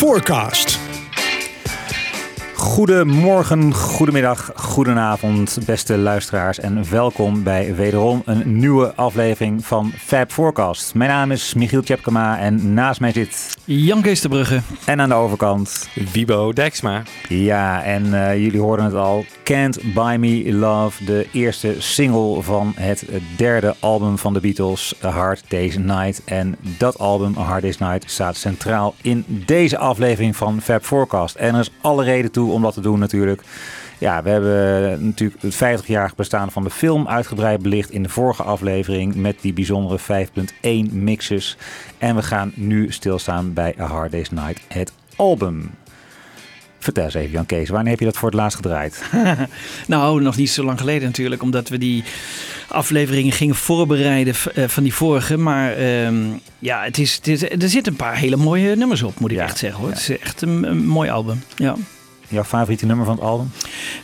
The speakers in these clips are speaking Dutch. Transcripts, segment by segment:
Forecast. Goedemorgen, goedemiddag, goedenavond, beste luisteraars. En welkom bij wederom een nieuwe aflevering van Fab Forecast. Mijn naam is Michiel Tjepkema en naast mij zit... Jan Kees de Brugge. En aan de overkant... Wibo Dijksma. Ja, en eh, jullie hoorden het al. Can't Buy Me Love, de eerste single van het derde album van de Beatles, A Hard Day's Night. En dat album, A Hard Day's Night, staat centraal in deze aflevering van Fab Forecast. En er is alle reden toe om dat te doen natuurlijk. Ja, we hebben natuurlijk het 50-jarig bestaan van de film uitgebreid belicht in de vorige aflevering met die bijzondere 5.1 mixes. En we gaan nu stilstaan bij A Hard Day's Night, het album. Vertel eens even, Jan Kees, wanneer heb je dat voor het laatst gedraaid? Nou, nog niet zo lang geleden natuurlijk, omdat we die afleveringen gingen voorbereiden uh, van die vorige. Maar ehm, ja, het is, het is, er zitten een paar hele mooie nummers op, moet ik Ja. echt zeggen. Hoor. Ja. Het is echt een, een mooi album. Ja. Jouw favoriete nummer van het album?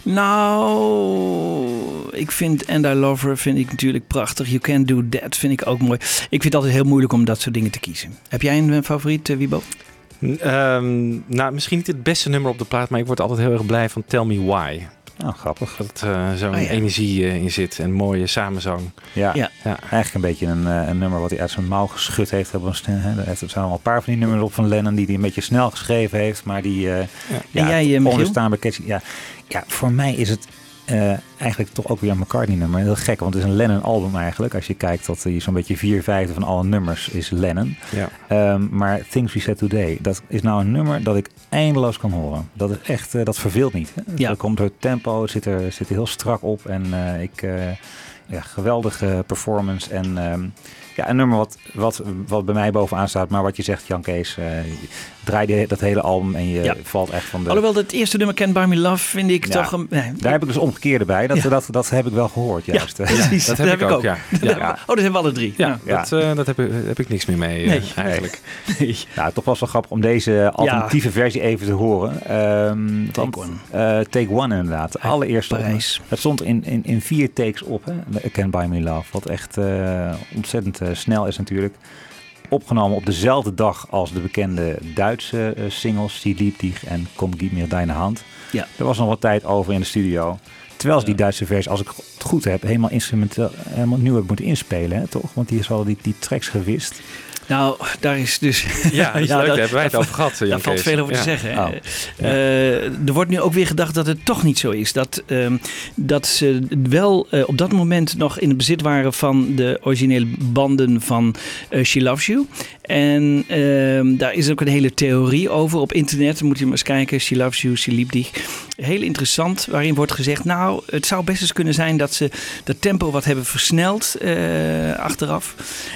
Nou, ik vind And I Love Her vind ik natuurlijk prachtig. You Can Do That vind ik ook mooi. Ik vind het altijd heel moeilijk om dat soort dingen te kiezen. Heb jij een eh, favoriet, eh, Wiebo? Ehm, nou, misschien niet het beste nummer op de plaat, maar ik word altijd heel erg blij van Tell Me Why. Nou, grappig. Dat uh, zo'n Oh ja. energie uh, in zit en mooie samenzang. Ja, Ja. Ja. eigenlijk een beetje een, eh, een nummer wat hij uit zijn mouw geschud heeft. Op een hè. Er zijn allemaal een paar van die nummers op van Lennon die hij een beetje snel geschreven heeft. Maar die eh ja, En jij, eh, Michiel? Ja. ja, voor mij is het eh, eigenlijk toch ook weer een McCartney nummer. Heel gek, want het is een Lennon album eigenlijk. Als je kijkt hij zo'n beetje vier vijfde van alle nummers is Lennon. Ja. Ehm, maar Things We Said Today, dat is nou een nummer dat ik eindeloos kan horen. Dat is echt, eh, dat verveelt niet. Hè? Ja. Er komt door het tempo, het zit er, zit er heel strak op. En eh, ik, eh, ja, geweldige performance. En ehm, ja, een nummer wat, wat, wat bij mij bovenaan staat. Maar wat je zegt, Jan Kees, eh, draai die- dat hele album en je Ja. valt echt van de... Alhoewel, het eerste nummer, Can't Buy Me Love, vind ik Ja. toch... Een, nee, Daar heb ik dus omgekeerde bij. Dat, Ja. dat, dat heb ik wel gehoord ja, juist. precies. dat dat heb ik ook, ja. Dat Ja. Oh, dat hebben we alle drie. Ja, Ja. Dat, eh, dat heb, ik, heb ik niks meer mee eh, Nee. eigenlijk. Nee. Nou, toch was wel grappig om deze alternatieve versie even te horen. Ehm, Take want, One. eh, take One inderdaad. Allereerste. Parijs. Het stond in, in, in vier takes op, hè? de Can Buy Me Love. Wat echt eh, ontzettend snel is natuurlijk. Opgenomen op dezelfde dag als de bekende Duitse eh, singles. Sie liebt dich en Kom gib mir deine Hand. Ja. Er was nog wat tijd over in de studio. Terwijl ze die Duitse versie, als ik het goed heb, helemaal instrumenteel, helemaal nieuw heb moeten inspelen, hè, toch? Want die is al die, die tracks gewist. Nou, daar is dus... Ja, dat is leuk, daar hebben wij het over gehad, Jan Daar valt veel over Ja. te zeggen. Oh. Eh, er wordt nu ook weer gedacht dat het toch niet zo is. Dat, ehm, dat ze wel eh, op dat moment nog in het bezit waren van de originele banden van eh, She Loves You. En ehm, daar is ook een hele theorie over op internet. Moet je maar eens kijken. She Loves You, She Liebt Dich. Heel interessant, waarin wordt gezegd... nou, het zou best eens kunnen zijn dat ze dat tempo wat hebben versneld eh, achteraf.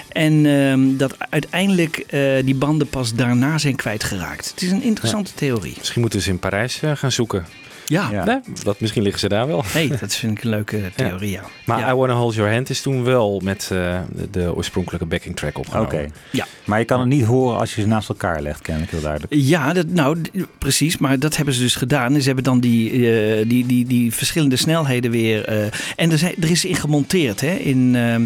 En ehm, dat uiteindelijk eh, die banden pas daarna zijn kwijtgeraakt. Het is een interessante theorie. Misschien moeten ze in Parijs eh, gaan zoeken. Ja, Ja. Nee, dat, misschien liggen ze daar wel. nee, dat vind ik een leuke theorie, ja. Maar ja. I Wanna Hold Your Hand is toen wel met eh, de, de oorspronkelijke backing track Oké. opgenomen. Ja. Maar je kan het niet horen als je ze naast elkaar legt, ken ik heel duidelijk. Ja, dat, nou, precies. Maar dat hebben ze dus gedaan. Ze hebben dan die, eh, die, die, die verschillende snelheden weer. eh, en er, zijn, er is in gemonteerd. Hè? In ehm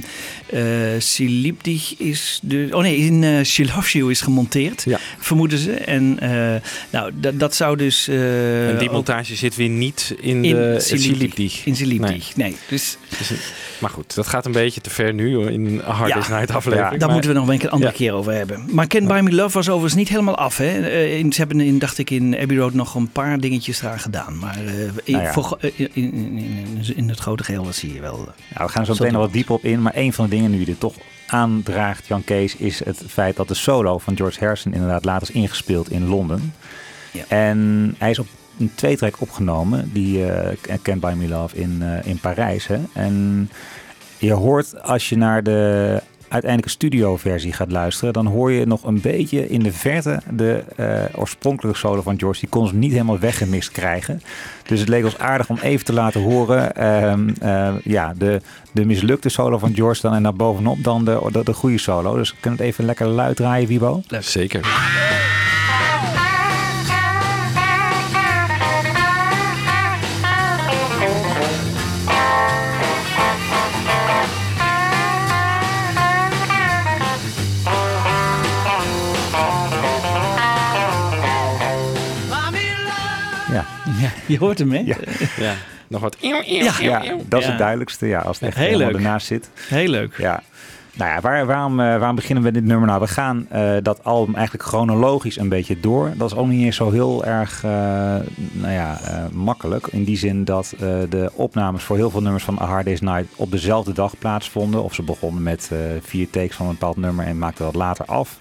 eh Silipdig is de. Oh nee, in She Loves You is gemonteerd. Ja. Vermoeden ze. En eh, nou, dat, dat zou dus. eh, en die ook montage zit weer niet in, in de Silipdig. In Silipdig. Nee. Dus Dus, maar goed, dat gaat een beetje te ver nu in Hard Ja. Day's Night aflevering. Daar maar- moeten we nog een keer een andere Ja. keer over hebben. Maar Can't Buy Me Love was overigens niet helemaal af. Hè? Eh, in- ze hebben in, dacht ik, in Abbey Road nog een paar dingetjes eraan gedaan. Maar eh, in, Nou ja. voor- in, in, in, in het grote geheel was hij wel... eh, Nou, we gaan zo meteen nog wat dieper op in. Maar een van de dingen nu die er toch aandraagt, Jan Kees, is het feit dat de solo van George Harrison inderdaad later is ingespeeld in Londen. Ja. En hij is op een tweetrack opgenomen, die eh Can't Buy Me Love in, eh, in Parijs. Hè? En je hoort als je naar de uiteindelijke studioversie gaat luisteren, dan hoor je nog een beetje in de verte de eh, oorspronkelijke solo van George. Die kon ze niet helemaal weggemixt krijgen. Dus het leek ons aardig om even te laten horen ehm, eh, ja, de, de mislukte solo van George dan en daar bovenop dan de, de, de goede solo. Dus we kunnen het even lekker luid draaien, Wibo. Zeker. Ja, je hoort hem, hè? Ja. Ja, nog wat. Ja. ja dat is Ja. het duidelijkste. Ja, als het echt Heel helemaal leuk. ernaast zit. Heel leuk. Ja. Nou ja, waar, waarom, eh, waarom beginnen we dit nummer nou? We gaan eh, dat album eigenlijk chronologisch een beetje door. Dat is ook niet eens zo heel erg eh, nou ja, eh, makkelijk. In die zin dat eh, de opnames voor heel veel nummers van A Hard Day's Night op dezelfde dag plaatsvonden. Of ze begonnen met eh, vier takes van een bepaald nummer en maakten dat later af.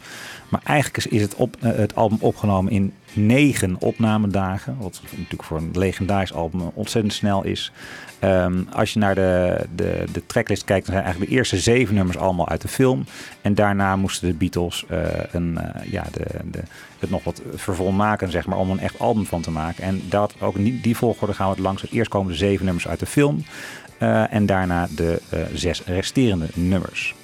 Maar eigenlijk is, is het, op, het album opgenomen in negen opnamedagen. Wat natuurlijk voor een legendarisch album ontzettend snel is. Ehm, als je naar de, de, de tracklist kijkt, dan zijn eigenlijk de eerste zeven nummers allemaal uit de film. En daarna moesten de Beatles eh, een, eh, ja, de, de, het nog wat vervolmaken, zeg maar, om een echt album van te maken. En dat, ook in die, volgorde gaan we het langs. Eerst komen de zeven nummers uit de film. eh, en daarna de zes resterende nummers.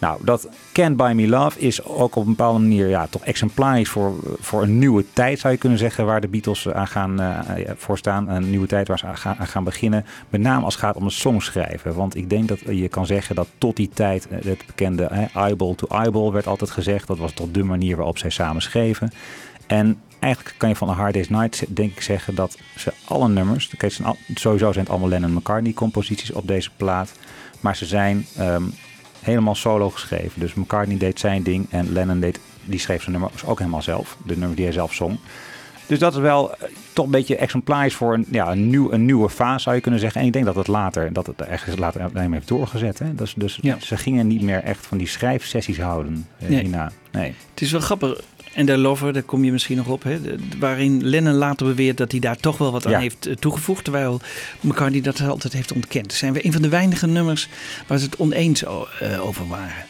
Nou, dat Can't Buy Me Love is ook op een bepaalde manier ja, toch exemplarisch voor, voor een nieuwe tijd, zou je kunnen zeggen, waar de Beatles aan gaan eh, voor staan. Een nieuwe tijd waar ze aan gaan, aan gaan beginnen. Met name als het gaat om het songschrijven. Want ik denk dat je kan zeggen dat tot die tijd eh, het bekende hè, eyeball to eyeball werd altijd gezegd. Dat was toch de manier waarop zij samen schreven. En eigenlijk kan je van A Hard Day's Night denk ik zeggen dat ze alle nummers, sowieso zijn het allemaal Lennon McCartney composities op deze plaat. Maar ze zijn ehm, helemaal solo geschreven. Dus McCartney deed zijn ding en Lennon deed, die schreef zijn nummers ook helemaal zelf. De nummers die hij zelf zong. Dus dat is wel eh, toch een beetje exemplarisch voor een, ja, een, nieuw, een nieuwe fase zou je kunnen zeggen. En ik denk dat het later, dat het ergens later alleen heeft doorgezet. Hè? Dus, dus Ja. ze gingen niet meer echt van die schrijfsessies houden eh, Nee. hierna. Nee. Het is wel grappig. En de Lover, daar kom je misschien nog op, hè, waarin Lennon later beweert dat hij daar toch wel wat aan Ja. heeft eh, toegevoegd, terwijl McCartney dat altijd heeft ontkend. Zijn we een van de weinige nummers waar ze het oneens eh, over waren.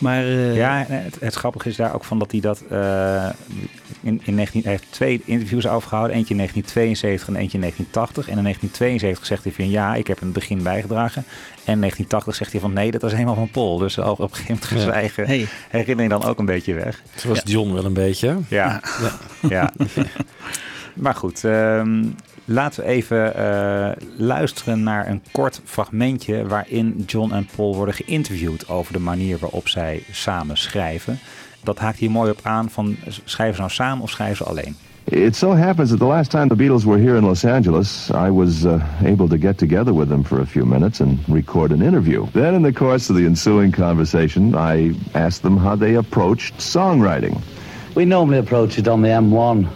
Maar eh, Ja, het, het grappige is daar ook van dat hij dat eh, in, in 19, hij heeft twee interviews overgehouden. Eentje in 1972 en eentje in 1980. En in 1972 zegt hij van ja, ik heb in het begin bijgedragen. En in 1980 zegt hij van nee, dat was helemaal van Paul. Dus ook op een gegeven moment eigen hey, herinnering dan ook een beetje weg. Zoals John wel een beetje. Ja, ja. maar goed, ehm, laten we even eh, luisteren naar een kort fragmentje waarin John en Paul worden geïnterviewd over de manier waarop zij samen schrijven. Dat haakt hier mooi op aan van schrijven ze nou samen of schrijven ze alleen? It so happens that the last time the Beatles were here in Los Angeles, I was uh, able to get together with them for a few minutes and record an interview. Then, in the course of the ensuing conversation, I asked them how they approached songwriting. We normally approach it on the M1.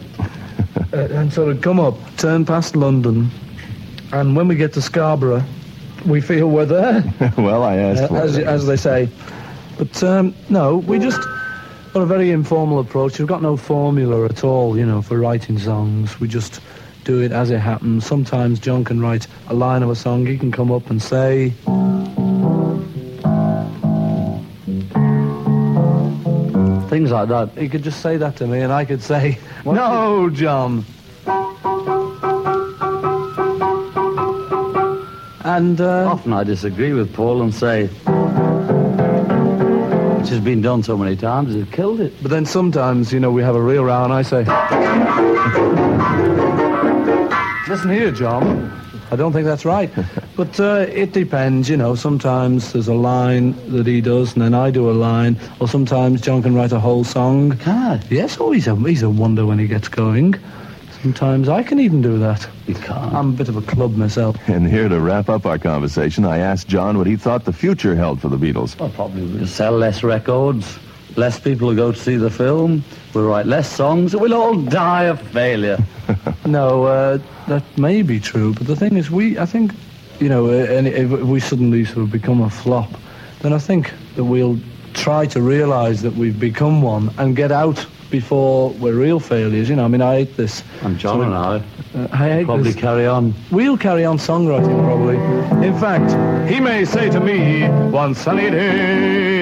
Uh, and sort of come up, turn past London, and when we get to Scarborough, we feel we're there, well, I asked uh, as, as they say. But um, no, we just got a very informal approach. We've got no formula at all, you know, for writing songs. We just do it as it happens. Sometimes John can write a line of a song. He can come up and say. Things like that. He could just say that to me, and I could say, "No, John." And uh, Often I disagree with Paul and say, which has been done so many times, it killed it. But then sometimes, you know, we have a real row, and I say, "Listen here, John. I don't think that's right." but uh, it depends, you know. Sometimes there's a line that he does, and then I do a line, or sometimes John can write a whole song. Can I? Yes, oh, he's a he's a wonder when he gets going. Sometimes I can even do that. You can't. I'm a bit of a club myself. And here to wrap up our conversation, I asked John what he thought the future held for the Beatles. Well, probably we'll sell less records, less people will go to see the film, we'll write less songs, and we'll all die of failure. No, uh, that may be true, but the thing is, we, I think, you know, uh, and if we suddenly sort of become a flop, then I think that we'll try to realise that we've become one and get out before we're real failures. You know, I mean, I hate this. And John and I Uh, I hate probably this. carry on. We'll carry on songwriting probably. In fact, he may say to me one sunny day,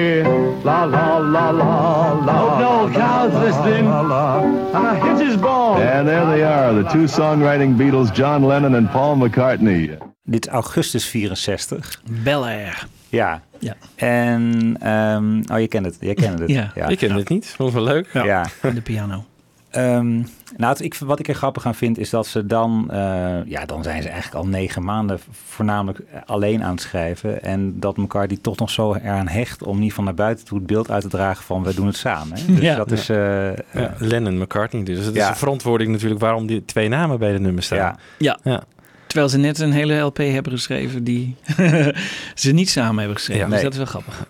la la la la la. Hope no la, cows listening. La, la, and I hit his ball. And there they are, the two songwriting Beatles, John Lennon and Paul McCartney. Dit is augustus 64. Bel Air. Ja. Ja. En, ehm, oh je kent het, je kent het. Ja. ja. Ik ken dit niet. Vond het wel leuk. ja. En de piano. Ehm, nou, ik, wat ik er grappig aan vind is dat ze dan, eh, ja, dan zijn ze eigenlijk al negen maanden voornamelijk alleen aan het schrijven. En dat elkaar die toch nog zo eraan hecht om niet van naar buiten toe het beeld uit te dragen van we doen het samen. Hè? Dus Ja. dat is, eh, eh, Ja, Lennon McCartney dus. Het is de verantwoording natuurlijk waarom die twee namen bij de nummers staan. ja. Ja. Ja. Terwijl ze net een hele LP hebben geschreven die ze niet samen hebben geschreven. Ja. dus dat is wel grappig.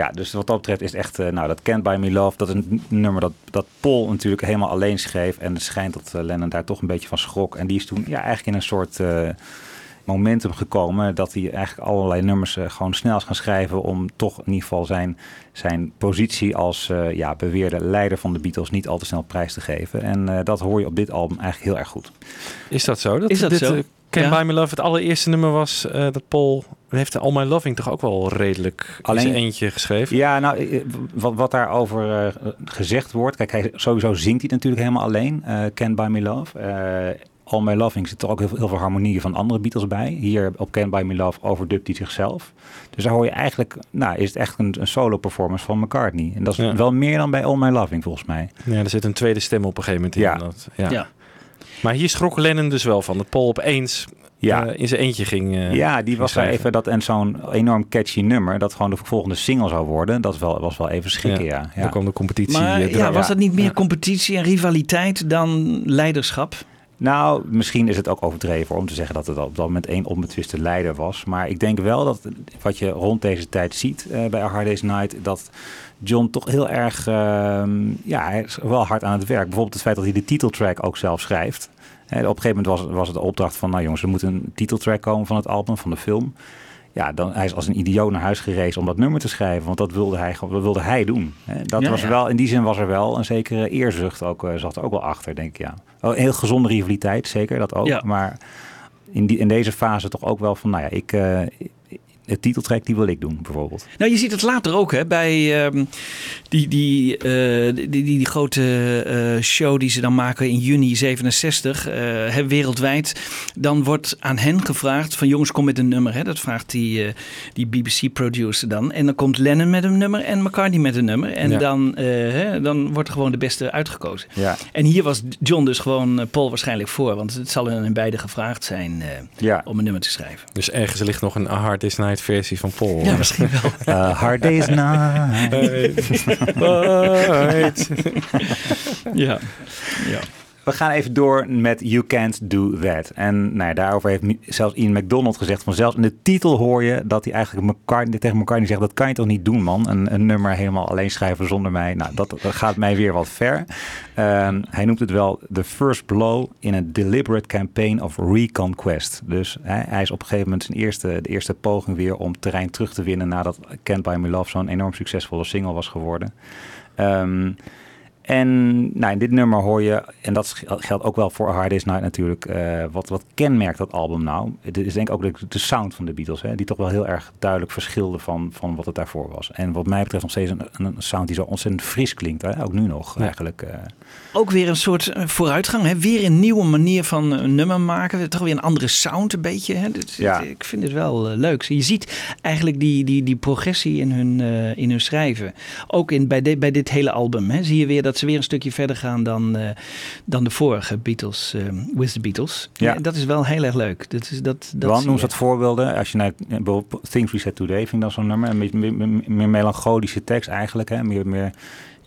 Ja, dus wat dat betreft is echt, eh, nou, dat Can't Buy Me Love, dat is een nummer dat, dat Paul natuurlijk helemaal alleen schreef. En het schijnt dat eh, Lennon daar toch een beetje van schrok. En die is toen ja, eigenlijk in een soort eh, momentum gekomen dat hij eigenlijk allerlei nummers gewoon snel is gaan schrijven om toch in ieder geval zijn, zijn positie als eh, ja, beweerde leider van de Beatles niet al te snel prijs te geven. En eh, dat hoor je op dit album eigenlijk heel erg goed. Is dat zo? Dat Is dat dit, zo? Can Ja. Buy Me Love het allereerste nummer was eh, dat Paul... heeft All My Loving toch ook wel redelijk Alleen- eentje geschreven? Ja, nou, wat, wat daarover eh, gezegd wordt. Kijk, hij, sowieso zingt hij natuurlijk helemaal alleen. eh Can't Buy Me Love. Eh All My Loving zit er ook heel, veel- heel veel harmonieën van andere Beatles bij. Hier op Can't Buy Me Love overdubt hij zichzelf. Dus daar hoor je eigenlijk, nou, is het echt een, een solo performance van McCartney. En dat is Ja. wel meer dan bij All My Loving volgens mij. Ja, er zit een tweede stem op een gegeven moment in. Ja. Dat, ja. Ja. Maar hier schrok Lennon dus wel van. Dat Paul opeens Ja. eh, in zijn eentje ging eh, ja, die ging was schrijven. even dat en zo'n enorm catchy nummer dat gewoon de volgende single zou worden. Dat wel, was wel even schrikken, ja. ja. Dan kwam de competitie. Maar eh, ja, was dat niet meer Ja. competitie en rivaliteit dan leiderschap? Nou, misschien is het ook overdreven om te zeggen dat het op dat moment één onbetwiste leider was. Maar ik denk wel dat wat je rond deze tijd ziet eh, bij A Hard Day's Night, dat John toch heel erg, ehm, ja, hij is wel hard aan het werk. Bijvoorbeeld het feit dat hij de titeltrack ook zelf schrijft. Op een gegeven moment was, was het de opdracht van, nou jongens, er moet een titeltrack komen van het album, van de film. ja, dan, hij is als een idioot naar huis gereisd om dat nummer te schrijven. Want dat wilde hij, gewoon- dat wilde hij doen. Dat Ja, was ja. wel, in die zin was er wel een zekere eerzucht ook, eh, zat er ook wel achter, denk ik. Ja. Oh, een heel gezonde rivaliteit, zeker, dat ook. Ja. Maar in, die, in deze fase toch ook wel van, nou ja, ik... eh, het titeltrack die wil ik doen, bijvoorbeeld. Nou, je ziet het later ook hè, bij ehm, die, die, eh, die, die, die grote eh, show die ze dan maken in juni 67, eh, hè, wereldwijd. Dan wordt aan hen gevraagd van jongens, kom met een nummer. Hè. Dat vraagt die, eh, die BBC-producer dan. En dan komt Lennon met een nummer en McCartney met een nummer. En Ja. dan, eh, hè, dan wordt er gewoon de beste uitgekozen. Ja, En hier was John dus gewoon Paul waarschijnlijk voor. Want het zal hen beide gevraagd zijn eh, ja. om een nummer te schrijven. Dus ergens ligt nog een A Hard Day's Night versie van Paul. Ja, misschien wel. Uh, hard Day's Night. Ja. ja. We gaan even door met You Can't Do That. En nou daarover heeft zelfs Ian McDonald gezegd... van zelfs in de titel hoor je dat hij eigenlijk tegen McCartney zegt... dat kan je toch niet doen, man? Een, een nummer helemaal alleen schrijven zonder mij. Nou, dat, gaat mij weer wat ver. Ehm, hij noemt het wel the first blow in a deliberate campaign of reconquest. Dus hij is op een gegeven moment zijn eerste, de eerste poging weer... om terrein terug te winnen nadat Can't Buy Me Love... zo'n enorm succesvolle single was geworden. Ehm, en nou, in dit nummer hoor je, en dat geldt ook wel voor Hard Day's Night natuurlijk, eh, wat, wat kenmerkt dat album nou? Het is denk ik ook de, de sound van de Beatles, hè, die toch wel heel erg duidelijk verschilde van, van wat het daarvoor was. En wat mij betreft nog steeds een, een sound die zo ontzettend fris klinkt, hè, ook nu nog Ja. eigenlijk. eh. Ook weer een soort eh, vooruitgang. Hè? Weer een nieuwe manier van een nummer maken. Toch weer een andere sound een beetje. Hè? Dit- Ja. Ik vind het wel leuk. Je ziet eigenlijk die, die, die progressie in hun, in hun schrijven. Ook in, bij, dit bij dit hele album. Hè? Zie je weer dat ze weer een stukje verder gaan dan, eh, dan de vorige Beatles. eh, with the Beatles. Ja. dat is wel heel erg leuk. Dat is, dat, dat Want noem eens wat voorbeelden. Als je naar eh, bijvoorbeeld Things We Said Today, vind ik dat zo'n nummer. Een beetje meer, meer melancholische tekst eigenlijk. Hè? Meer, meer,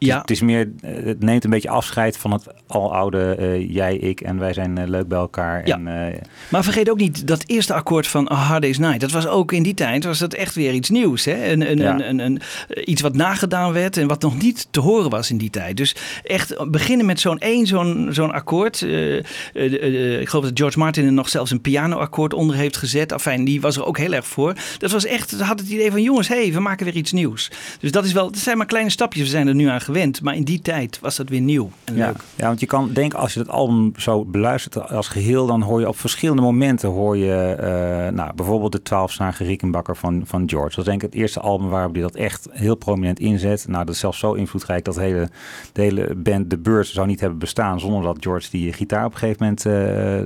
Ja. Het is meer, het neemt een beetje afscheid van het aloude eh, jij, ik en wij zijn eh, leuk bij elkaar. Ja. En, eh, Maar vergeet ook niet dat eerste akkoord van A Hard Day's Night. Dat was ook in die tijd was dat echt weer iets nieuws. Hè? Een, een, Ja. een, een, iets wat nagedaan werd en wat nog niet te horen was in die tijd. Dus echt beginnen met zo'n één zo'n zo'n akkoord. Ik geloof dat George Martin er nog zelfs een pianoakkoord onder heeft gezet. Enfin, die was er ook heel erg voor. Dat was echt, ze hadden het idee van jongens, hé, hey, we maken weer iets nieuws. Dus dat is wel, het zijn maar kleine stapjes. We zijn er nu aan gewend. Maar in die tijd was dat weer nieuw en Ja, leuk. ja, want je kan denken als je het album zo beluistert als geheel, dan hoor je op verschillende momenten hoor je, eh, nou, bijvoorbeeld de 12-snarige Rickenbacker van, van George. Dat is denk ik het eerste album waarop hij dat echt heel prominent inzet. Nou, dat is zelfs zo invloedrijk dat de hele, de hele band The Birds zou niet hebben bestaan zonder dat George die gitaar op een gegeven moment,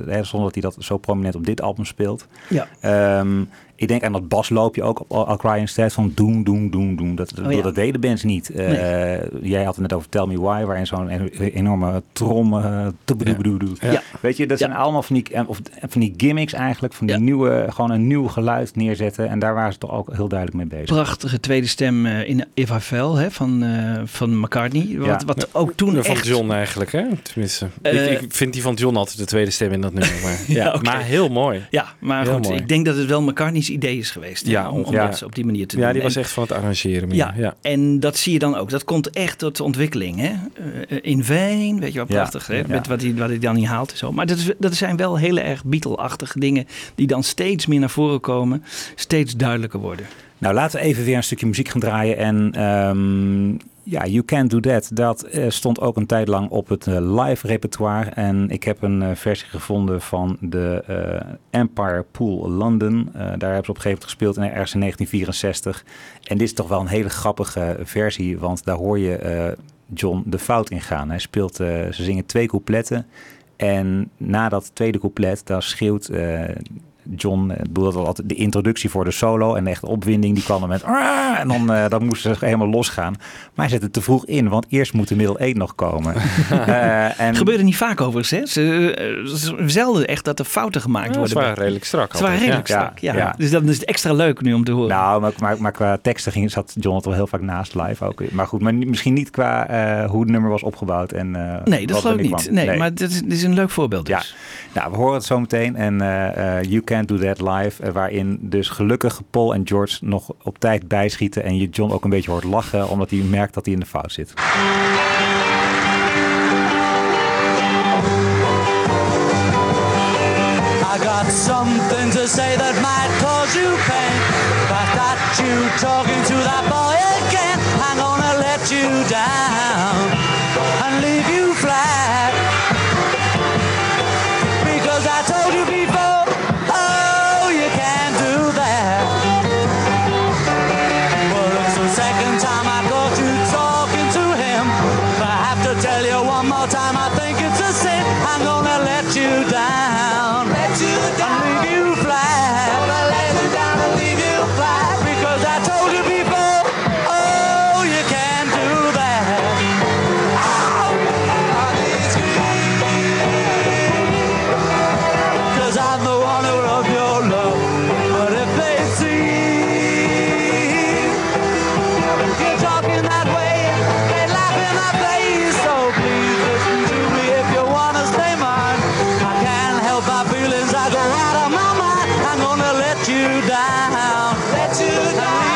hè, zonder dat hij dat zo prominent op dit album speelt. Ja. Ehm, ik denk aan dat basloopje ook op I'll Cry Instead van doen, doen, doen, doen. Dat, dat, Oh ja. dat deden bands niet. Eh, Jij had het net over Tell Me Why, waarin zo'n e- enorme trom... eh, toebedoebedoedoe. Ja. Weet je, dat Ja. zijn allemaal van die, eh, of, van die gimmicks eigenlijk. Van die Ja. nieuwe, gewoon een nieuw geluid neerzetten. En daar waren ze toch ook heel duidelijk mee bezig. prachtige tweede stem eh, in If I Fell hè, van, eh, van McCartney. Wat, Ja. wat ook toen Van echt... John eigenlijk, hè? Tenminste. Ik, ik vind die van John altijd de tweede stem in dat nummer. Maar, Ja, ja, maar heel mooi. Ja, maar Heel goed, mooi. ik denk dat het wel Idee is geweest. hè, Ja, om, om ja. dat op die manier te doen. Ja, die was En- echt van het arrangeren. meer. Ja, ja. en dat zie je dan ook. Dat komt echt tot de ontwikkeling. Hè? Eh, in Vain, weet je wel, Ja, prachtig. Hè? ja. Met wat hij, wat hij dan niet haalt en zo. Maar dat, is, dat zijn wel heel erg Beatle-achtige dingen... die dan steeds meer naar voren komen. Steeds duidelijker worden. Nou, laten we even weer een stukje muziek gaan draaien. En ehm, ja, You Can't Do That. Dat eh, stond ook een tijd lang op het eh, live repertoire. En ik heb een eh, versie gevonden van de Empire Pool London. Daar hebben ze op een gegeven moment gespeeld in ergens in 1964. En dit is toch wel een hele grappige versie. Want daar hoor je John de fout in gaan. Hij speelt, ze zingen twee coupletten. En na dat tweede couplet, daar schreeuwt John, eh, ik bedoel dat was altijd de introductie voor de solo en de echte opwinding, die kwam er met en dan, eh, dan moesten ze helemaal losgaan. Maar hij zette het te vroeg in, want eerst moet de middel 1 nog komen. Eh, en, Gebeurde niet vaak overigens. Hè? Ze, eh, ze zelden echt dat er fouten gemaakt Ja, ze worden. waren redelijk strak. Ze waren redelijk ja. strak, ja. Ja. Dus dan is het extra leuk nu om te horen. Nou, maar, maar, maar qua teksten ging, zat John het wel heel vaak naast live ook. Maar goed, maar misschien niet qua eh, hoe het nummer was opgebouwd. En, eh, nee, dat geloof ik niet. Nee, maar dit is, dit is een leuk voorbeeld dus. Ja, nou, we horen het zo meteen. En eh, eh, You Can't Do That Live. eh, waarin dus gelukkig Paul en George nog op tijd bijschieten. En je John ook een beetje hoort lachen. Omdat hij merkt dat hij in de fout zit. I got something to say that might cause you pain. Got you talking to that boy let you Let you down.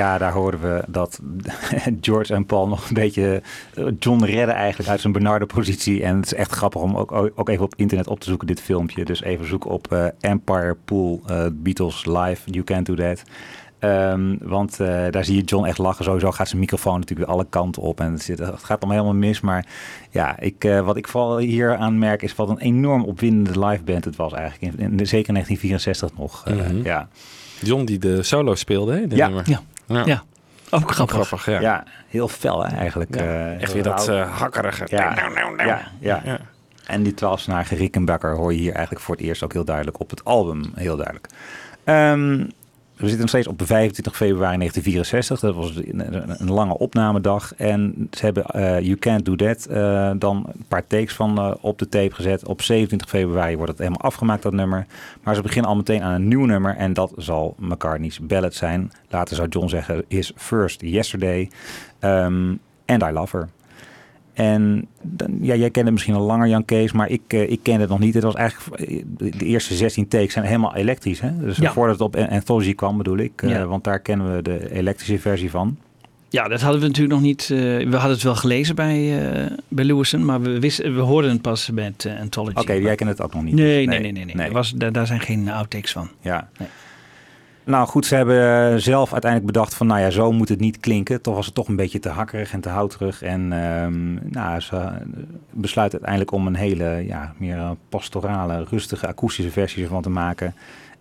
Ja, daar horen we dat George en Paul nog een beetje eh, John redden eigenlijk uit zijn benarde positie. En het is echt grappig om ook, ook even op internet op te zoeken, dit filmpje. Dus even zoeken op eh, Empire Pool eh, Beatles Live, You Can't Do That. Ehm, want eh, daar zie je John echt lachen. Sowieso gaat zijn microfoon natuurlijk weer alle kanten op. En het, zit, het gaat allemaal helemaal mis. Maar ja, ik, eh, wat ik vooral hier aan merk is wat een enorm opwindende live band het was eigenlijk. In, in, zeker in 1964 nog. eh, Mhm. ja. John die de solo speelde, hè? Ja. nummer. Ja. Ja. Ja. Ook grappig. ja. Ja, heel fel hè, eigenlijk. Ja, Eh, Echt weer dat eh, hakkerige. Ja, ja, ja. Ja. En die twaalfsnarige Rickenbacker hoor je hier eigenlijk voor het eerst ook heel duidelijk op het album. Heel duidelijk. Ehm, we zitten nog steeds op 25 februari 1964. Dat was een, lange opnamedag. En ze hebben eh, You Can't Do That eh, dan een paar takes van eh, op de tape gezet. Op 27 februari wordt het helemaal afgemaakt, dat nummer. Maar ze beginnen al meteen aan een nieuw nummer. En dat zal McCartney's ballad zijn. Later zou John zeggen, His First Yesterday. Ehm, and I Love Her. En dan, ja, jij kende misschien al langer Jan Kees, maar ik, eh, ik kende het nog niet. Het was eigenlijk eh, de, eerste 16 takes zijn helemaal elektrisch. Hè? Dus Ja. voordat het op Anthology kwam, bedoel ik. eh, Ja. Want daar kennen we de elektrische versie van. Ja, dat hadden we natuurlijk nog niet. we hadden het wel gelezen bij, bij Lewison, maar we, wisten, we hoorden het pas met eh, Anthology. Oké, jij kent het ook nog niet. Nee, dus. nee, nee, nee. nee. Was, daar, daar zijn geen outtakes van. Ja. Nee. Nou goed, ze hebben eh, zelf uiteindelijk bedacht van, nou ja, zo moet het niet klinken. Toch was het toch een beetje te hakkerig en te houterig. En ehm, nou, ze eh, besluiten uiteindelijk om een hele, ja, meer pastorale, rustige, akoestische versie ervan te maken.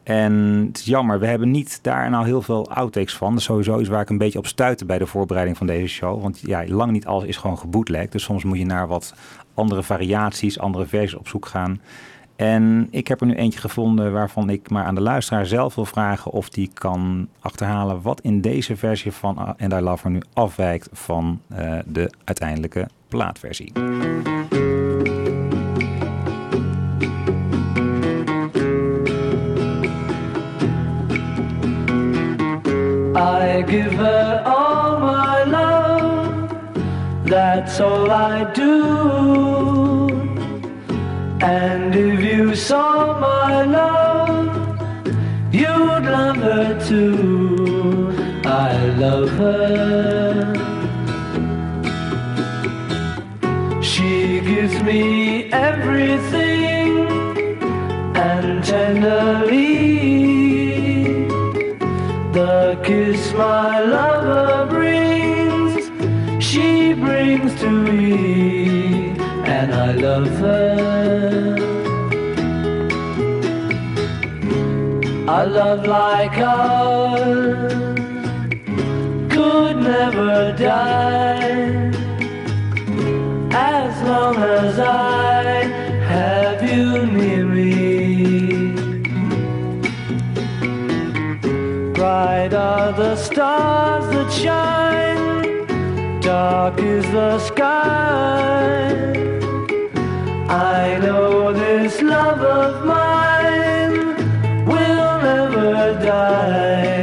En het is jammer, we hebben niet daar nou heel veel outtakes van. Dat is sowieso iets waar ik een beetje op stuitte bij de voorbereiding van deze show. Want ja, lang niet alles is gewoon gebootlegd. Dus soms moet je naar wat andere variaties, andere versies op zoek gaan. En ik heb er nu eentje gevonden waarvan ik maar aan de luisteraar zelf wil vragen of die kan achterhalen wat in deze versie van And I Love Her nu afwijkt van eh, de uiteindelijke plaatversie. I give her all my love, that's all I do. And saw my love, you'd love her too. I love her. She gives me everything and tenderly the kiss my lover brings. she brings to me, and I love her. A love like ours could never die as long as I have you near me. Bright are the stars that shine, dark is the sky. I know this love of mine i die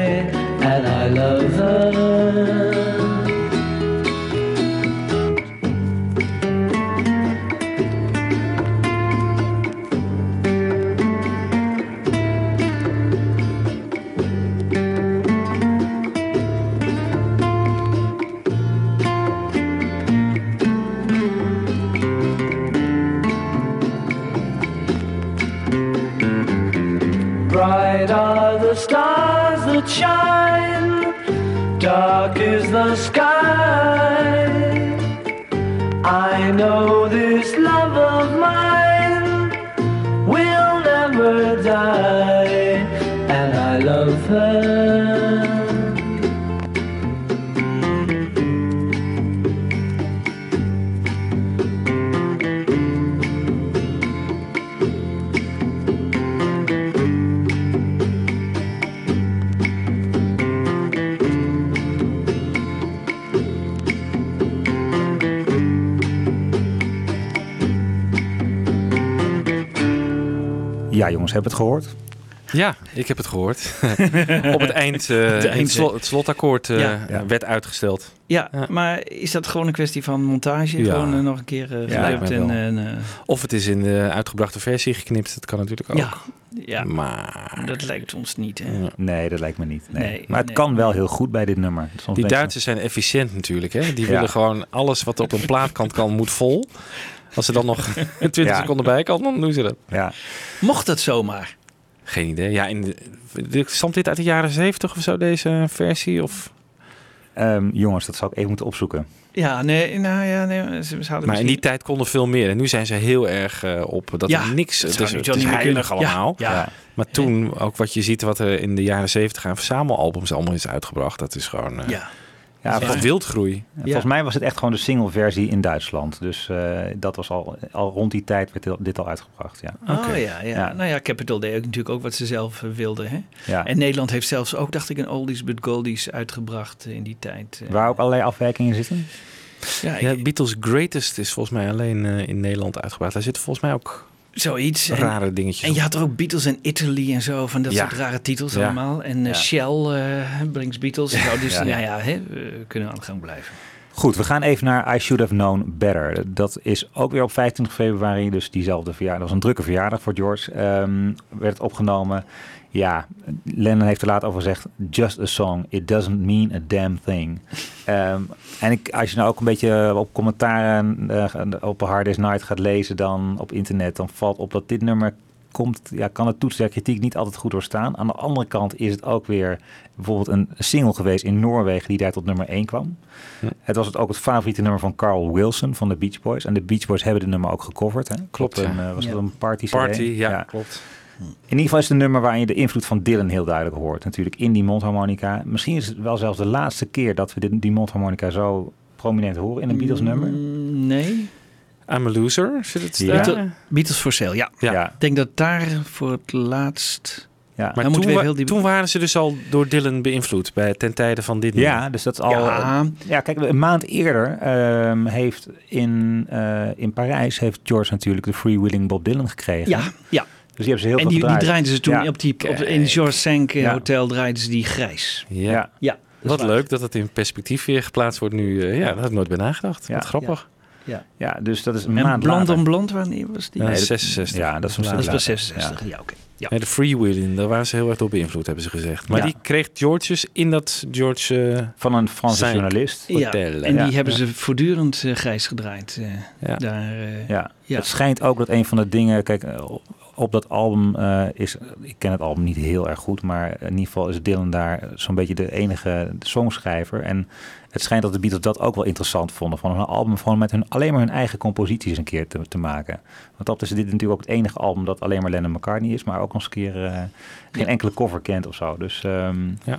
Bright are the stars that shine, dark is the sky. I know this love of mine will never die, and I love her. Ja, jongens, hebben het gehoord? Ja, ik heb het gehoord. Op het eind, eh, De het, eind- slot- het slotakkoord eh, Ja. werd uitgesteld. Ja, maar is dat gewoon een kwestie van montage? Ja. Gewoon eh, nog een keer eh Ja, geluid en... eh, Of het is in de uitgebrachte versie geknipt, dat kan natuurlijk ook. ja, ja, Maar dat lijkt ons niet. Hè? Nee, dat lijkt me niet. Nee. Nee, maar het nee. kan wel heel goed bij dit nummer. Soms die Duitsers zijn efficiënt natuurlijk. Hè? Die Ja. willen gewoon alles wat op een plaatkant kan, moet vol. Als er dan nog 20 Ja. seconden bij kan, dan doen ze dat. Ja. Mocht dat zomaar? Geen idee. Ja, in de, stamt dit uit de jaren 70 of zo, deze versie? Of? Ehm, jongens, dat zou ik even moeten opzoeken. Ja, nee, nou ja, nee, ze Maar in die tijd konden veel meer. En nu zijn ze heel erg eh, op dat Ja, er niks... dat Het nu het is heilig kunnen. Ja, allemaal. ja. Maar toen, ook wat je ziet wat er in de jaren 70 aan verzamelalbums allemaal is uitgebracht. Dat is gewoon eh Ja. Ja, volgens, wildgroei. volgens mij was het echt gewoon de single versie in Duitsland. Dus eh, dat was al, al rond die tijd werd dit- al uitgebracht. Ja. Oh ja, ja. Ja. Nou ja, Capital deed ook natuurlijk ook wat ze zelf eh, wilden. Hè? Ja. En Nederland heeft zelfs ook, dacht ik, een Oldies but Goldies uitgebracht eh, in die tijd. Waar ook allerlei afwijkingen zitten. Ja, Ja, ik- Beatles Greatest is volgens mij alleen eh, in Nederland uitgebracht. Daar zitten volgens mij ook zoiets. Rare dingetjes en je had er ook Beatles en Italy en zo, van dat Ja. soort rare titels Ja. allemaal. En eh. Shell eh brings Beatles. en zo. Dus Ja. ja, ja, hè, we kunnen aan de gang blijven. Goed, we gaan even naar I Should Have Known Better. Dat is ook weer op 25 februari, dus diezelfde verjaardag. Dat was een drukke verjaardag voor George. Ehm, werd opgenomen. Ja, Lennon heeft er later over gezegd... Just a song, it doesn't mean a damn thing. Ehm, en ik, als je nou ook een beetje op commentaren eh, op Hard Day's Night gaat lezen... dan op internet, dan valt op dat dit nummer komt, ja, kan het toetsen der kritiek niet altijd goed doorstaan. Aan de andere kant is het ook weer bijvoorbeeld een single geweest in Noorwegen die daar tot nummer 1 kwam. Het was het ook het favoriete nummer van Carl Wilson van de Beach Boys. En de Beach Boys hebben dit nummer ook gecoverd. Hè? Klopt, ja. Een, eh, was Ja. het een party Party, ja, klopt. In ieder geval is het een nummer waarin je de invloed van Dylan heel duidelijk hoort. Natuurlijk in die mondharmonica. Misschien is het wel zelfs de laatste keer dat we dit, die mondharmonica zo prominent horen in een Beatles nummer. Mm, Nee. I'm a Loser, zit het Ja. Beatles, Beatles for Sale, ja. Ja. Ja, Ik denk dat daar voor het laatst... ja. Maar Dan toen, wa- die- waren ze dus al door Dylan beïnvloed bij, ten tijde van dit Ja, nummer. dus dat is al. Ja. Ja, kijk, een maand eerder ehm, heeft in, eh, in Parijs heeft George natuurlijk de Freewheeling Bob Dylan gekregen. Ja, ja. Dus die hebben ze heel En veel die, die draaiden ze toen Ja. op die, op, in het George Sank eh, Ja. Hotel draaiden ze die grijs. Ja. Ja. Ja, dat Wat waar. leuk dat het in perspectief weer geplaatst wordt nu. eh, ja, daar had ik nooit bij nagedacht. Ja. Wat grappig. Ja. Ja, dus dat is een En maand Blond later. on Blond, wanneer was die? Ja, Nee, dat- 66. Ja, dat is een dat stuk is pas later. 66. Ja, oké. Ja. Nee, de freewheeling, daar waren ze heel erg door beïnvloed, hebben ze gezegd. Maar Ja. die kreeg George dus in dat George eh, Van een Franse journalist. Ja, Hotel. en Ja. die hebben Ja. ze voortdurend grijs gedraaid. eh, Ja. Daar, eh, Ja. Ja. Het schijnt ook dat een van de dingen, kijk, op dat album eh, is, ik ken het album niet heel erg goed, maar in ieder geval is Dylan daar zo'n beetje de enige songschrijver. En het schijnt dat de Beatles dat ook wel interessant vonden, van een album gewoon met hun, alleen maar hun eigen composities een keer te, te maken. Want dat is dit natuurlijk ook het enige album dat alleen maar Lennon McCartney is, maar ook nog eens een keer eh, geen enkele cover kent of zo. Dus ehm, Ja.